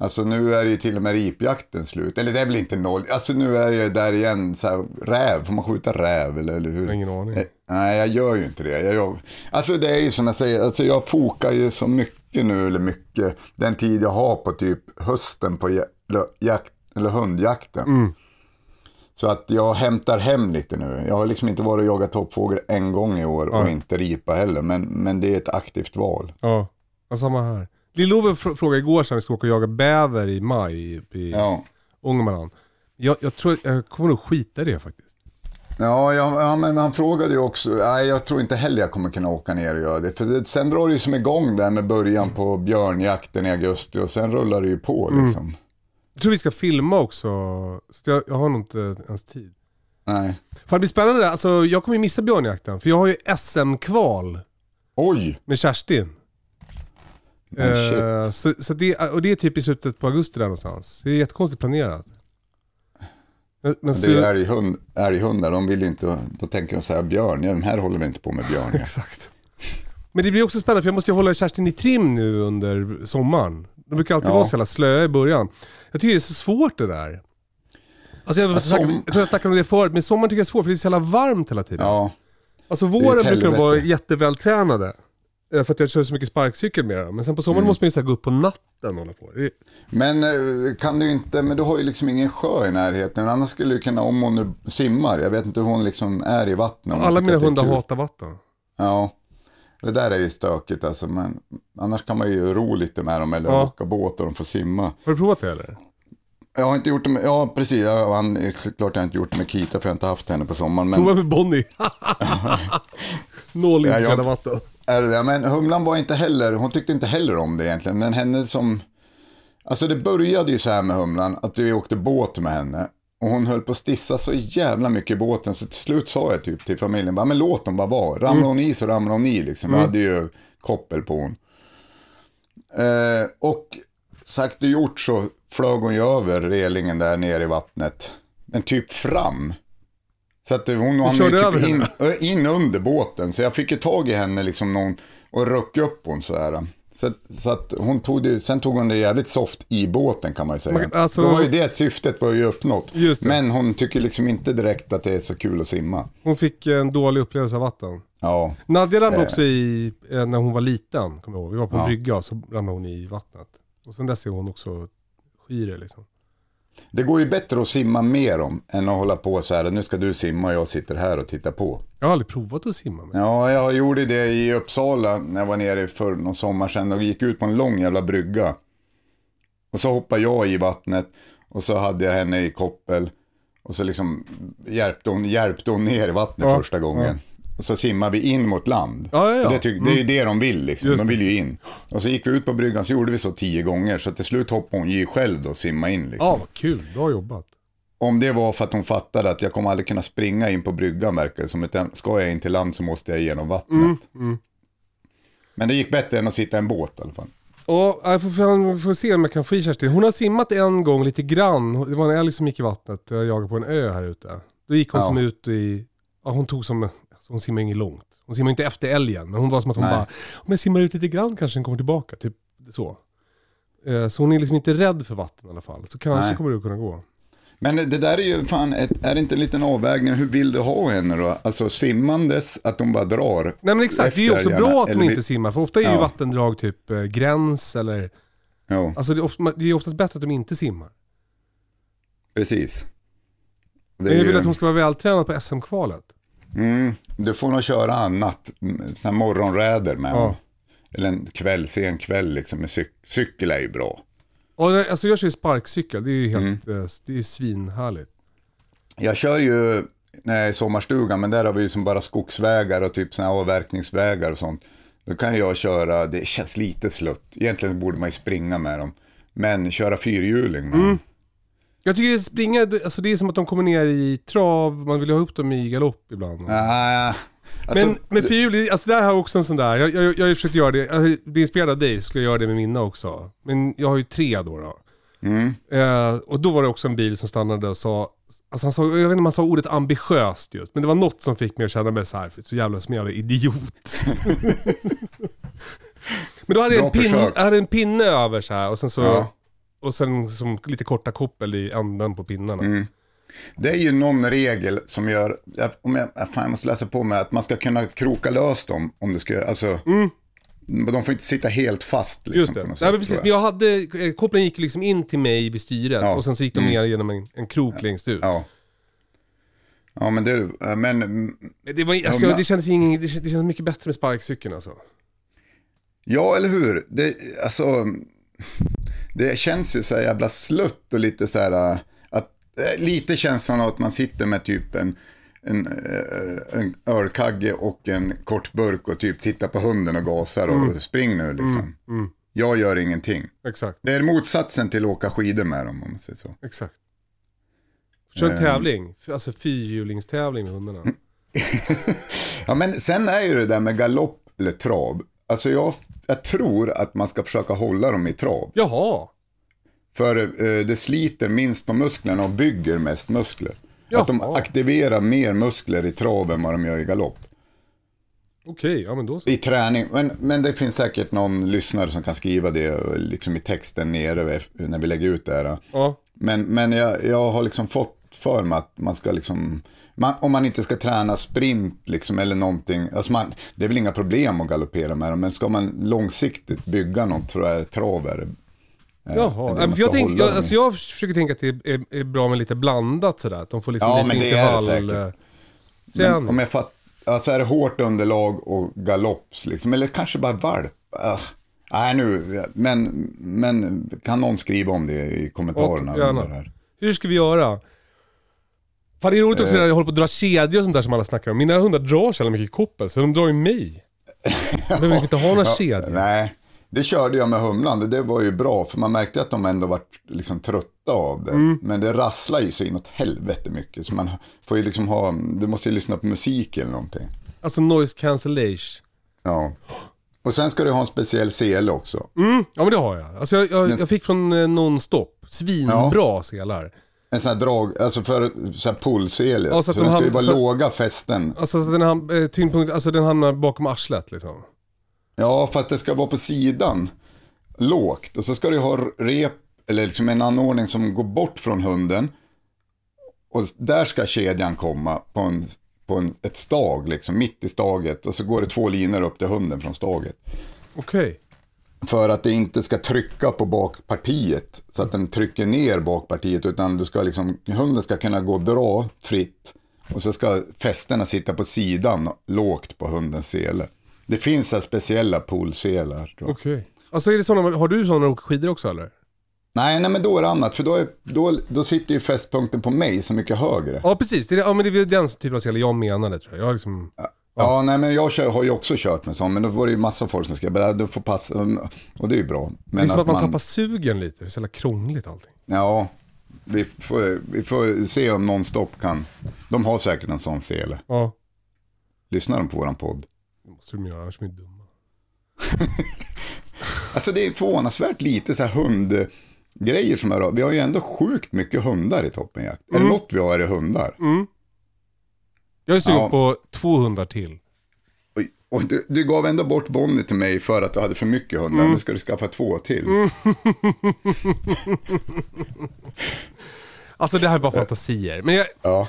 Alltså nu är det ju till och med ripjakten slut. Eller det är väl inte noll. Alltså nu är jag där igen. Så här, räv, får man skjuta räv eller, eller hur? Ingen aning. Eh, Nej, jag gör ju inte det. Jag, jag, alltså det är ju som jag säger, alltså jag fokar ju så mycket nu, eller mycket, den tid jag har på typ hösten på ja- jakt, eller hundjakten. Mm. Så att jag hämtar hem lite nu. Jag har liksom inte varit och jagat toppfågel en gång i år och inte ripa heller. Men, men det är ett aktivt val. Ja, ja samma här. Lill-Ove fr- frågade igår sen vi ska åka och jaga bäver i maj i, i Ja. Ångermanland. Jag, jag tror, jag kommer nog skita i det faktiskt. Ja, ja, ja, men han frågade ju också, nej jag tror inte heller jag kommer kunna åka ner och göra det. För det, sen drar det ju som igång där med början på björnjakten i augusti och sen rullar det ju på liksom. Jag tror vi ska filma också, så jag, jag har nog inte ens tid. Nej. Fan det blir spännande, alltså jag kommer ju missa björnjakten. För jag har ju SM-kval Oj! med Kerstin. Shit. Eh, så, så det, och det är typ i slutet på augusti där någonstans. Det är jättekonstigt planerat. Men, men Det är älghund, älghundar, de vill ju inte, då tänker de så här björn, ja, den här håller vi inte på med björn. Ja. Exakt. Men det blir också spännande för jag måste ju hålla Kerstin i trim nu under sommaren. De brukar alltid Ja. vara så jävla slöa i början. Jag tycker det är så svårt det där. Alltså jag, Ja, som- jag tror jag snackade om det förut, men sommaren tycker jag är svårt för det är så jävla varmt hela tiden. ja, Alltså våren brukar de vara jättevältränade. Eh, För att jag kör så mycket sparkcykel med dem. Men sen på Mm. sommaren måste man ju så gå upp på natten och hålla på. Är, men eh, kan du inte, men du har ju liksom ingen sjö i närheten, annars skulle du kunna, om hon nu simmar, jag vet inte hur hon liksom är i vattnet. alla mina hundar hatar vatten. Ja, det där är ju stökigt alltså, men annars kan man ju ro lite med dem eller Ja. åka båt och de får simma. Har du provat det eller? Jag har inte gjort det med, ja precis, ja, han, klart jag har inte gjort det med Kita för jag har inte haft henne på sommaren. Men, Prova med Bonnie. Ja, jag- intresserad av vatten. är det, men Humlan var inte heller, hon tyckte inte heller om det egentligen. Men henne som, alltså det började ju så här med Humlan, att vi åkte båt med henne. Och hon höll på att stissa så jävla mycket i båten så till slut sa jag typ till familjen, bara, men låt dem bara vara. Ramlar hon i så ramlar hon i liksom. Vi hade ju koppel på hon. Eh, och sagt och gjort så flög hon ju över relingen där nere i vattnet. Men typ fram. Så att hon hann ju typ in, ö, in under båten. Så jag fick ju tag i henne liksom någon, och röck upp hon så här. Så, så att hon tog det, sen tog hon det jävligt soft i båten kan man ju säga. Man alltså- Då var ju det syftet var ju uppnått. Men hon tycker liksom inte direkt att det är så kul att simma. Hon fick en dålig upplevelse av vatten. Ja, Nadja ramlade Eh. också i, eh, när hon var liten, kommer jag ihåg. Vi var på en Ja. brygga så ramlade hon i vattnet. Och sen dess är hon också skir liksom. Det går ju bättre att simma mer om än att hålla på så här, nu ska du simma och jag sitter här och tittar på. Jag har aldrig provat att simma med. Ja, jag gjorde det i Uppsala när jag var nere för någon sommar sedan och gick ut på en lång jävla brygga. Och så hoppade jag i vattnet och så hade jag henne i koppel. Och så liksom hjälpte hon, hjälpte hon ner i vattnet Ja, första gången. Och så simmade vi in mot land. Ja, ja, ja. Det, tyck, det är ju det de vill liksom, Just de vill ju in. Och så gick vi ut på bryggan så gjorde vi så tio gånger. Så till slut hoppade hon ju själv då och simma in liksom. Ja, vad kul. Bra jobbat. Om det var för att hon fattade att jag kommer aldrig kunna springa in på bryggan verkar det som. Utan ska jag in till land så måste jag igenom vattnet. Mm, Men det gick bättre än att sitta i en båt i alla fall. Och jag får, får, får se om jag kan få i Kerstin. Hon har simmat en gång lite grann. Det var en älg som gick i vattnet. Jag jagade på en ö här ute. Då gick hon Ja. som ut i, ja hon tog som, hon simmar inget långt. Hon simmar inte efter älgen. Men hon var som att hon Nej. bara, om jag simmar ut lite grann kanske den kommer tillbaka. Typ så. Eh, Så hon är liksom inte rädd för vatten i alla fall. Så kanske Nej. kommer det att kunna gå. Men det där är ju fan, ett, är det inte en liten avvägning? Hur vill du ha henne då? Alltså simmandes, att de bara drar. Nej men exakt, det är ju också bra att de eller inte vi- simmar. För ofta är ju Ja. vattendrag typ eh, gräns eller, Jo, alltså det är, ofta, det är oftast bättre att de inte simmar. precis. Det Men jag vill ju- att hon ska vara vältränad på SM-kvalet. mm, du får nog köra annat, mm, här morgonräder med Ja. Eller en kväll, sen kväll liksom med cyk- cykel är ju bra. Det- alltså jag kör ju sparkcykel, det är ju helt, Mm. eh, det är svinhärligt. Jag kör ju i sommarstugan, men där har vi ju som bara skogsvägar och typ såna avverkningsvägar och sånt. Då kan jag köra, det känns lite slutt. Egentligen borde man ju springa med dem. Men köra fyrhjuling med dem. Jag tycker springa, alltså det är som att de kommer ner i trav, man vill ha upp dem i galopp ibland. Ah, alltså, men med fyrhjul, alltså det här har också en sån där, jag, jag, jag har ju försökt göra det, jag blir inspirerad av dig skulle jag göra det med mina också. Men jag har ju tre då. då. mm, Eh, och då var det också en bil som stannade och sa, alltså han sa, jag vet inte om han sa ordet ambitiöst just, men det var något som fick mig att känna mig så här, så jävla som en jävla idiot. men då hade jag en, Bra pin, försök. jag hade en pinne över så här och sen så, Ja. Och sen som lite korta koppel i änden på pinnarna. Mm. Det är ju någon regel som gör, jag- om jag, fan, jag måste läsa på mig, att man ska kunna kroka lös dem om det ska, alltså, de får inte sitta helt fast liksom, Mm. Just det. på något Nej, men sätt, precis, tror men jag. jag hade, eh, kopplen gick liksom in till mig vid styret Ja. och sen så gick de ner genom en, en krok längst ut. Ja. Ja, men det, men Men Det, var, alltså, det, kändes ing, det, kändes, det kändes mycket bättre med sparkcykeln alltså. Ja, eller hur? Det, alltså, det känns ju så här jävla slutt och lite så här, äh, att, äh, lite känslan av att man sitter med typ en, en, äh, en ölkagge och en kort burk och typ tittar på hunden och gasar och Mm. spring nu liksom. Jag gör ingenting. Exakt, Det är motsatsen till att åka skidor med dem om man säger så. exakt. Kör en Eh. tävling, alltså fyrhjulingstävling med hundarna. Ja, men sen är ju det där med galopp eller trav. Alltså jag, jag tror att man ska försöka hålla dem i trav. Jaha, För eh, det sliter minst på musklerna och bygger mest muskler. Att de Jaha. aktiverar mer muskler i trav än vad de gör i galopp. okej, ja men då så. I träning, men, men det finns säkert någon lyssnare som kan skriva det eh, liksom i texten nere när vi lägger ut det här. Ja, Men, men jag, jag har liksom fått för mig att man ska liksom, man, om man inte ska träna sprint liksom eller någonting, alltså man, det är väl inga problem att galoppera med dem, men ska man långsiktigt bygga något tror jag trav är eh, jaha. jag, tänk, jag, alltså jag försöker tänka att det är, är bra med lite blandat sådär. Att de får liksom Ja, lite men det är det säkert. eh, Men om jag fatt, alltså är det hårt underlag och galopps liksom, eller kanske bara valp. Uh, nej nu, men, men kan någon skriva om det i kommentarerna? Och under här? Hur ska vi göra? Fan det är roligt också Eh. när jag håller på att dra kedjor och sånt där som alla snackar om. Mina hundar drar så jävla mycket koppel så de drar ju mig. Jag behöver inte ha några kedjor. Nej, det körde jag med humlan. Det- var ju bra, för man märkte att de ändå var liksom trötta av det. Mm. Men det rasslar ju så inåt helvete mycket. Så man får ju liksom ha, du måste ju lyssna på musik eller någonting. Alltså noise cancellation. Ja. Och sen ska du ha en speciell sele också. Mm, ja men det har jag. Alltså jag, jag, jag fick från eh, Nonstop. Svinbra selar. En sån här drag, alltså för så här pullsele. Ja, så den de ska ju vara så- låga fästen. Alltså så den, ham, tyngdpunkt, alltså den hamnar bakom arslet liksom. Ja, fast det ska vara på sidan. Lågt. Och så ska du ha rep, eller liksom en anordning som går bort från hunden. Och där ska kedjan komma på, en, på en, ett stag, liksom mitt i staget. Och så går det två linor upp till hunden från staget. Okej. För att det inte ska trycka på bakpartiet. Så att den trycker ner bakpartiet. Utan du ska liksom, hunden ska kunna gå och dra fritt. Och så ska fästena sitta på sidan lågt på hundens sele. Det finns så här speciella poolselar. Okej. Alltså är det såna, har du sådana skidor också eller? Nej, nej, men då är det annat. För då, är, då, då sitter ju fästpunkten på mig så mycket högre. Ja, precis, det är, ja, men det är den typen av selar jag menade tror jag. Jag liksom... nej, men jag kör, har ju också kört med sån. Men då var det ju massa folk som skrev, "Äh, du får passa. Och det är ju bra. Det är Men som att man, tappar sugen lite, det är så jävla krångligt allting. Ja, vi får, vi får se om någon stopp kan. De har säkert en sån sele. Ja, Lyssnar de på våran podd? det måste de göra, annars är de dumma. Alltså det är förvånansvärt lite så här hundgrejer som är Vi har ju ändå sjukt mycket hundar i toppenjakt. Är det något vi har är det hundar. Jag är sugen Ja. på två hundar till. Oj, Och du, du gav ändå bort Bonnie till mig för att du hade för mycket hundar. Nu ska du skaffa två till. Alltså det här är bara fantasier. Men jag, Ja.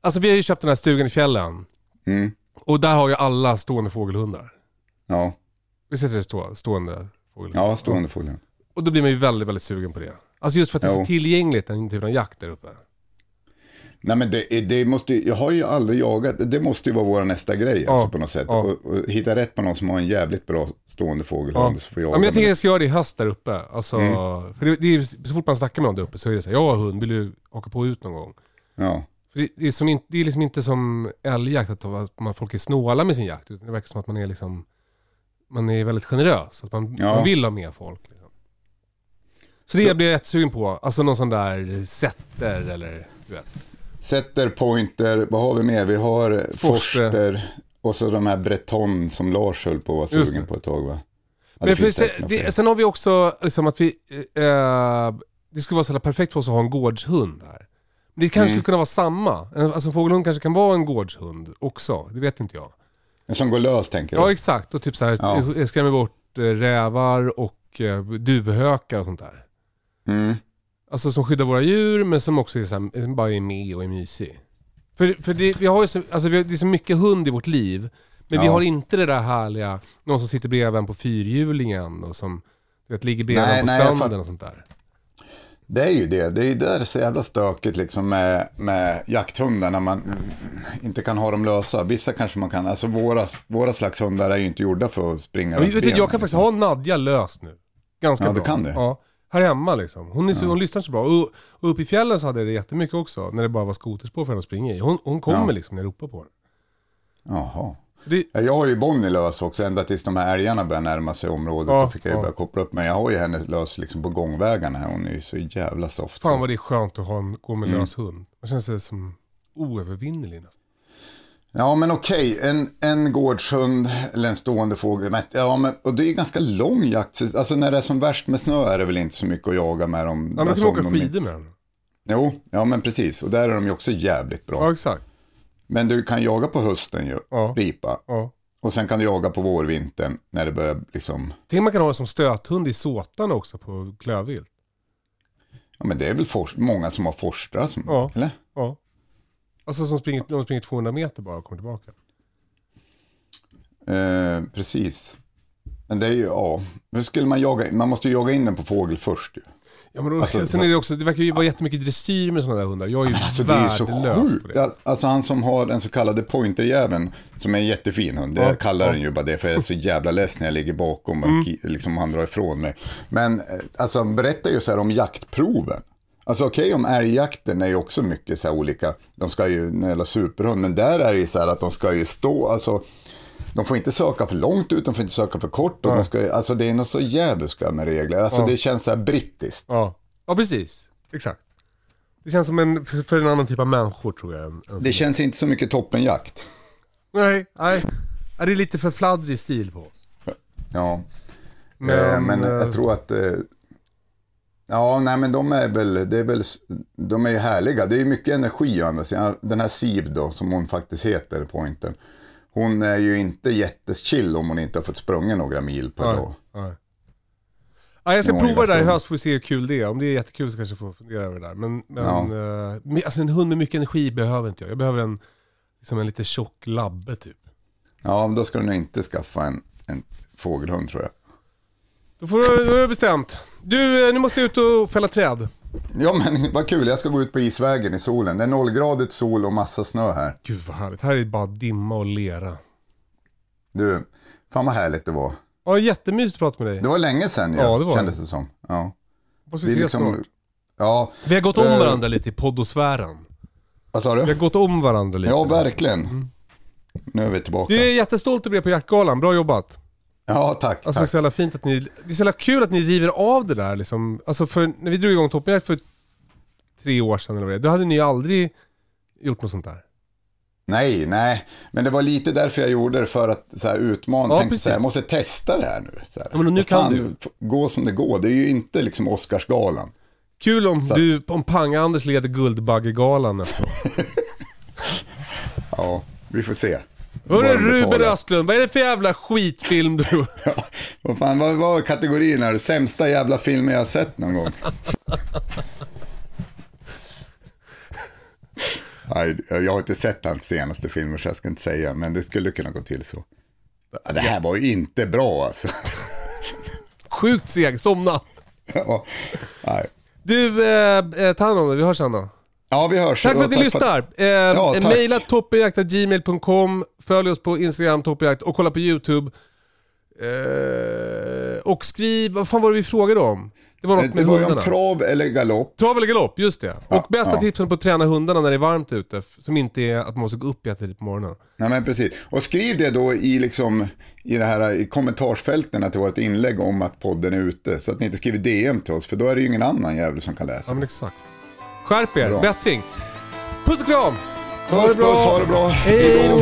alltså vi har ju köpt den här stugan i fjällen. Mm. Och där har ju alla stående fågelhundar. Ja, Vi sätter det stå, stående fågelhundar. ja stående folien. Och då blir man ju väldigt, väldigt sugen på det. Alltså just för att det är så tillgängligt, den typen av jakt där uppe. Nej men det, det måste jag har ju aldrig jagat, det måste ju vara vår nästa grej Ja, alltså på något sätt. ja. Och, och hitta rätt på någon som har en jävligt bra stående fågelhund så får jag Ja, men jag tänker med jag ska göra det i höst där uppe. Alltså, Mm. för det, det är, så fort man snackar med någon där uppe så är det så här, jag har hund, vill du åka på ut någon gång? det. Ja. För det, det, är som det är liksom inte som älgjakt, att, att man, folk är snåla med sin jakt. Utan det verkar som att man är liksom, man är väldigt generös. Att man, Ja. man vill ha med folk. Liksom. Så det blir jag jättesugen på. Alltså någon sån där setter eller du vet. Setter, pointer, vad har vi mer? Vi har eh, Forster. och så de här breton som Lars höll på att vara sugen på ett tag va? Ja, Men för, sen, det, sen har vi också liksom att vi, eh, det skulle vara så perfekt för oss att ha en gårdshund här. Men det kanske Mm. skulle kunna vara samma. Alltså en fågelhund kanske kan vara en gårdshund också, det vet inte jag. En som går lös tänker du? Ja exakt, och typ så här, Ja. eh, skrämmer bort eh, rävar och eh, duvhökar och sånt där. Mm. Alltså som skyddar våra djur men som också är så här, som bara är med och är mysig. För, för det, vi har ju så, alltså vi har, det är så mycket hund i vårt liv. Men vi Ja. har inte det där härliga, någon som sitter bredvid en på fyrhjulingen och som du vet, ligger bredvid Nej, en på nej, stranden och sånt där. Det är ju det. Det är ju där det är så jävla stökigt liksom med, med jakthundar när man inte kan ha dem lösa. Vissa kanske man kan. Alltså våra, våra slags hundar är ju inte gjorda för att springa runt vet du, jag kan faktiskt liksom. ha Nadja löst nu. Ganska Ja, du bra. kan det? Ja. Här hemma liksom. Hon, är så, hon lyssnar så bra. Och, och uppe i fjällen så hade jag det jättemycket också. När det bara var skoterspår för henne att springa i. Hon, hon kommer Ja. liksom när jag ropar på henne. Jaha. Det, Ja, Jag har ju Bonnie lös också, ända tills de här älgarna börjar närma sig området. Ja, då fick jag ju ja. börja koppla upp. Men jag har ju henne lös liksom på gångvägarna här. Hon är ju så jävla soft. fan vad det är skönt att ha en, gå med Mm. lös hund. Man känner sig som oövervinnelig nästan. Ja men okej, en, en gårdshund eller en stående fågel. Men, ja, men, och det är ganska lång jakt. Alltså när det är som värst med snö är det väl inte så mycket att jaga med dem. Ja, Alltså, kan åka de- skidor med den. Jo, ja men precis. Och där är de ju också jävligt bra. Ja, exakt. Men du kan jaga på hösten ju, Ja. ripa. Ja. Och sen kan du jaga på vårvintern när det börjar liksom, Tänk man kan ha det som stöthund i såtarna också på klövvilt. ja men det är väl många som har forskare som, Ja. eller? Ja. Alltså som springer, de springer 200 meter bara och kommer tillbaka. Eh, precis. Men det är ju, ja, hur skulle man jaga, man måste ju jaga in den på fågel först ju. Ja, men då, Alltså, sen är det också, det verkar ju vara jättemycket dressyr med sådana där hundar. Jag är ju Alltså värdelös på det. Alltså han som har den så kallade pointerjäveln, som är en jättefin hund. Ja, Jag kallar ja. den ju bara det för jag är så jävla less när jag ligger bakom och Mm. liksom han drar ifrån mig. Men eh, alltså han berättar ju så här om jaktproven. Alltså okej om älgjakten är ju också mycket så här olika. De ska ju, när det gäller superhund, men där är det ju så här att de ska ju stå, alltså de får inte söka för långt ut, de får inte söka för kort. Och de ska, alltså det är något så djävulska med regler. Alltså Ja. det känns så här brittiskt. Ja. ja, precis. Exakt. Det känns som en, för en annan typ av människor tror jag. En, en Det känns inte så mycket toppenjakt. Nej, nej. Ja, det är lite för fladdrig stil på. Ja. Men, Men, men eh, jag tror att... Ja, nej men de är väl, det är väl, de är ju härliga. Det är ju mycket energi å andra sidan. Den här Siv då, som hon faktiskt heter, pointen. Hon är ju inte jättechill om hon inte har fått sprunga några mil per nej, dag. nej. Ja, jag ska är prova det där i höst, får vi se hur kul det är. Om det är jättekul så kanske jag får fundera över det där. Men, men Ja. eh, alltså en hund med mycket energi behöver inte jag. Jag behöver en, liksom en lite tjock labbe typ. Ja, men då ska du nog inte skaffa en, en fågelhund tror jag. Då får du, då är det bestämt. Du, eh, nu måste jag ut och fälla träd. Ja men vad kul, jag ska gå ut på isvägen i solen. Det är nollgradigt sol och massa snö här. Gud vad härligt. Här är det bara dimma och lera. Du, fan vad härligt det var. Ja, jättemysigt att prata med dig. Det var länge sedan Ja, jag det var kändes det som. Ja. Hoppas vi ses liksom, snart. ja, Vi har gått om Eh, varandra lite i poddosfären. vad sa du? Vi har gått om varandra lite. Ja, verkligen. Nu är vi tillbaka. Du är jättestolt över det på jaktgalan, bra jobbat. Ja, tack. Alltså det är tack. så jävla fint att ni, det är så jävla kul att ni river av det där liksom. Alltså för när vi drog igång Toppenjakt för tre år sedan eller vad det är, då hade ni aldrig gjort något sånt där. Nej, nej. Men det var lite därför jag gjorde det, för att så här, utmana. Ja, Tänkte så här, jag måste testa det här nu. Så här. Ja, men nu kan fan, du. Gå som det går. Det är ju inte liksom Oscarsgalan. Kul om Så- du, om Pang-Anders leder Guldbaggegalan nästa år. Ja, vi får se. Hörru Ruben. Östlund, vad är det för jävla skitfilm du... Ja, vad fan, vad var kategorin här? Sämsta jävla film jag har sett någon gång. Nej, jag har inte sett hans senaste filmer så jag ska inte säga, men det skulle kunna gå till så. Det här var ju inte bra alltså. Sjukt seg, somna. Ja, nej. Du, eh, eh, ta hand om dig, vi hörs sen då. Ja vi hörs. Tack för att ni lyssnar. Eh, Ja, tack. Maila toppenjakt.gmail.com, följ oss på Instagram, toppenjakt och kolla på YouTube. Eh, och skriv, vad fan var det vi frågade om? Det var något Det med var ju hundarna. om trav eller galopp. Trav eller galopp, just det. Ja, och bästa ja. tipsen på att träna hundarna när det är varmt ute, som inte är att man måste gå upp jättetidigt på morgonen. Nej men precis. Och skriv det då i, liksom, i, det här, i kommentarsfälten till vårt inlägg om att podden är ute. Så att ni inte skriver DM till oss, för då är det ju ingen annan jävel som kan läsa. Ja men exakt. Skärp er, Bra. bättring. Puss och kram! Puss, puss, ha det bra. Hej då!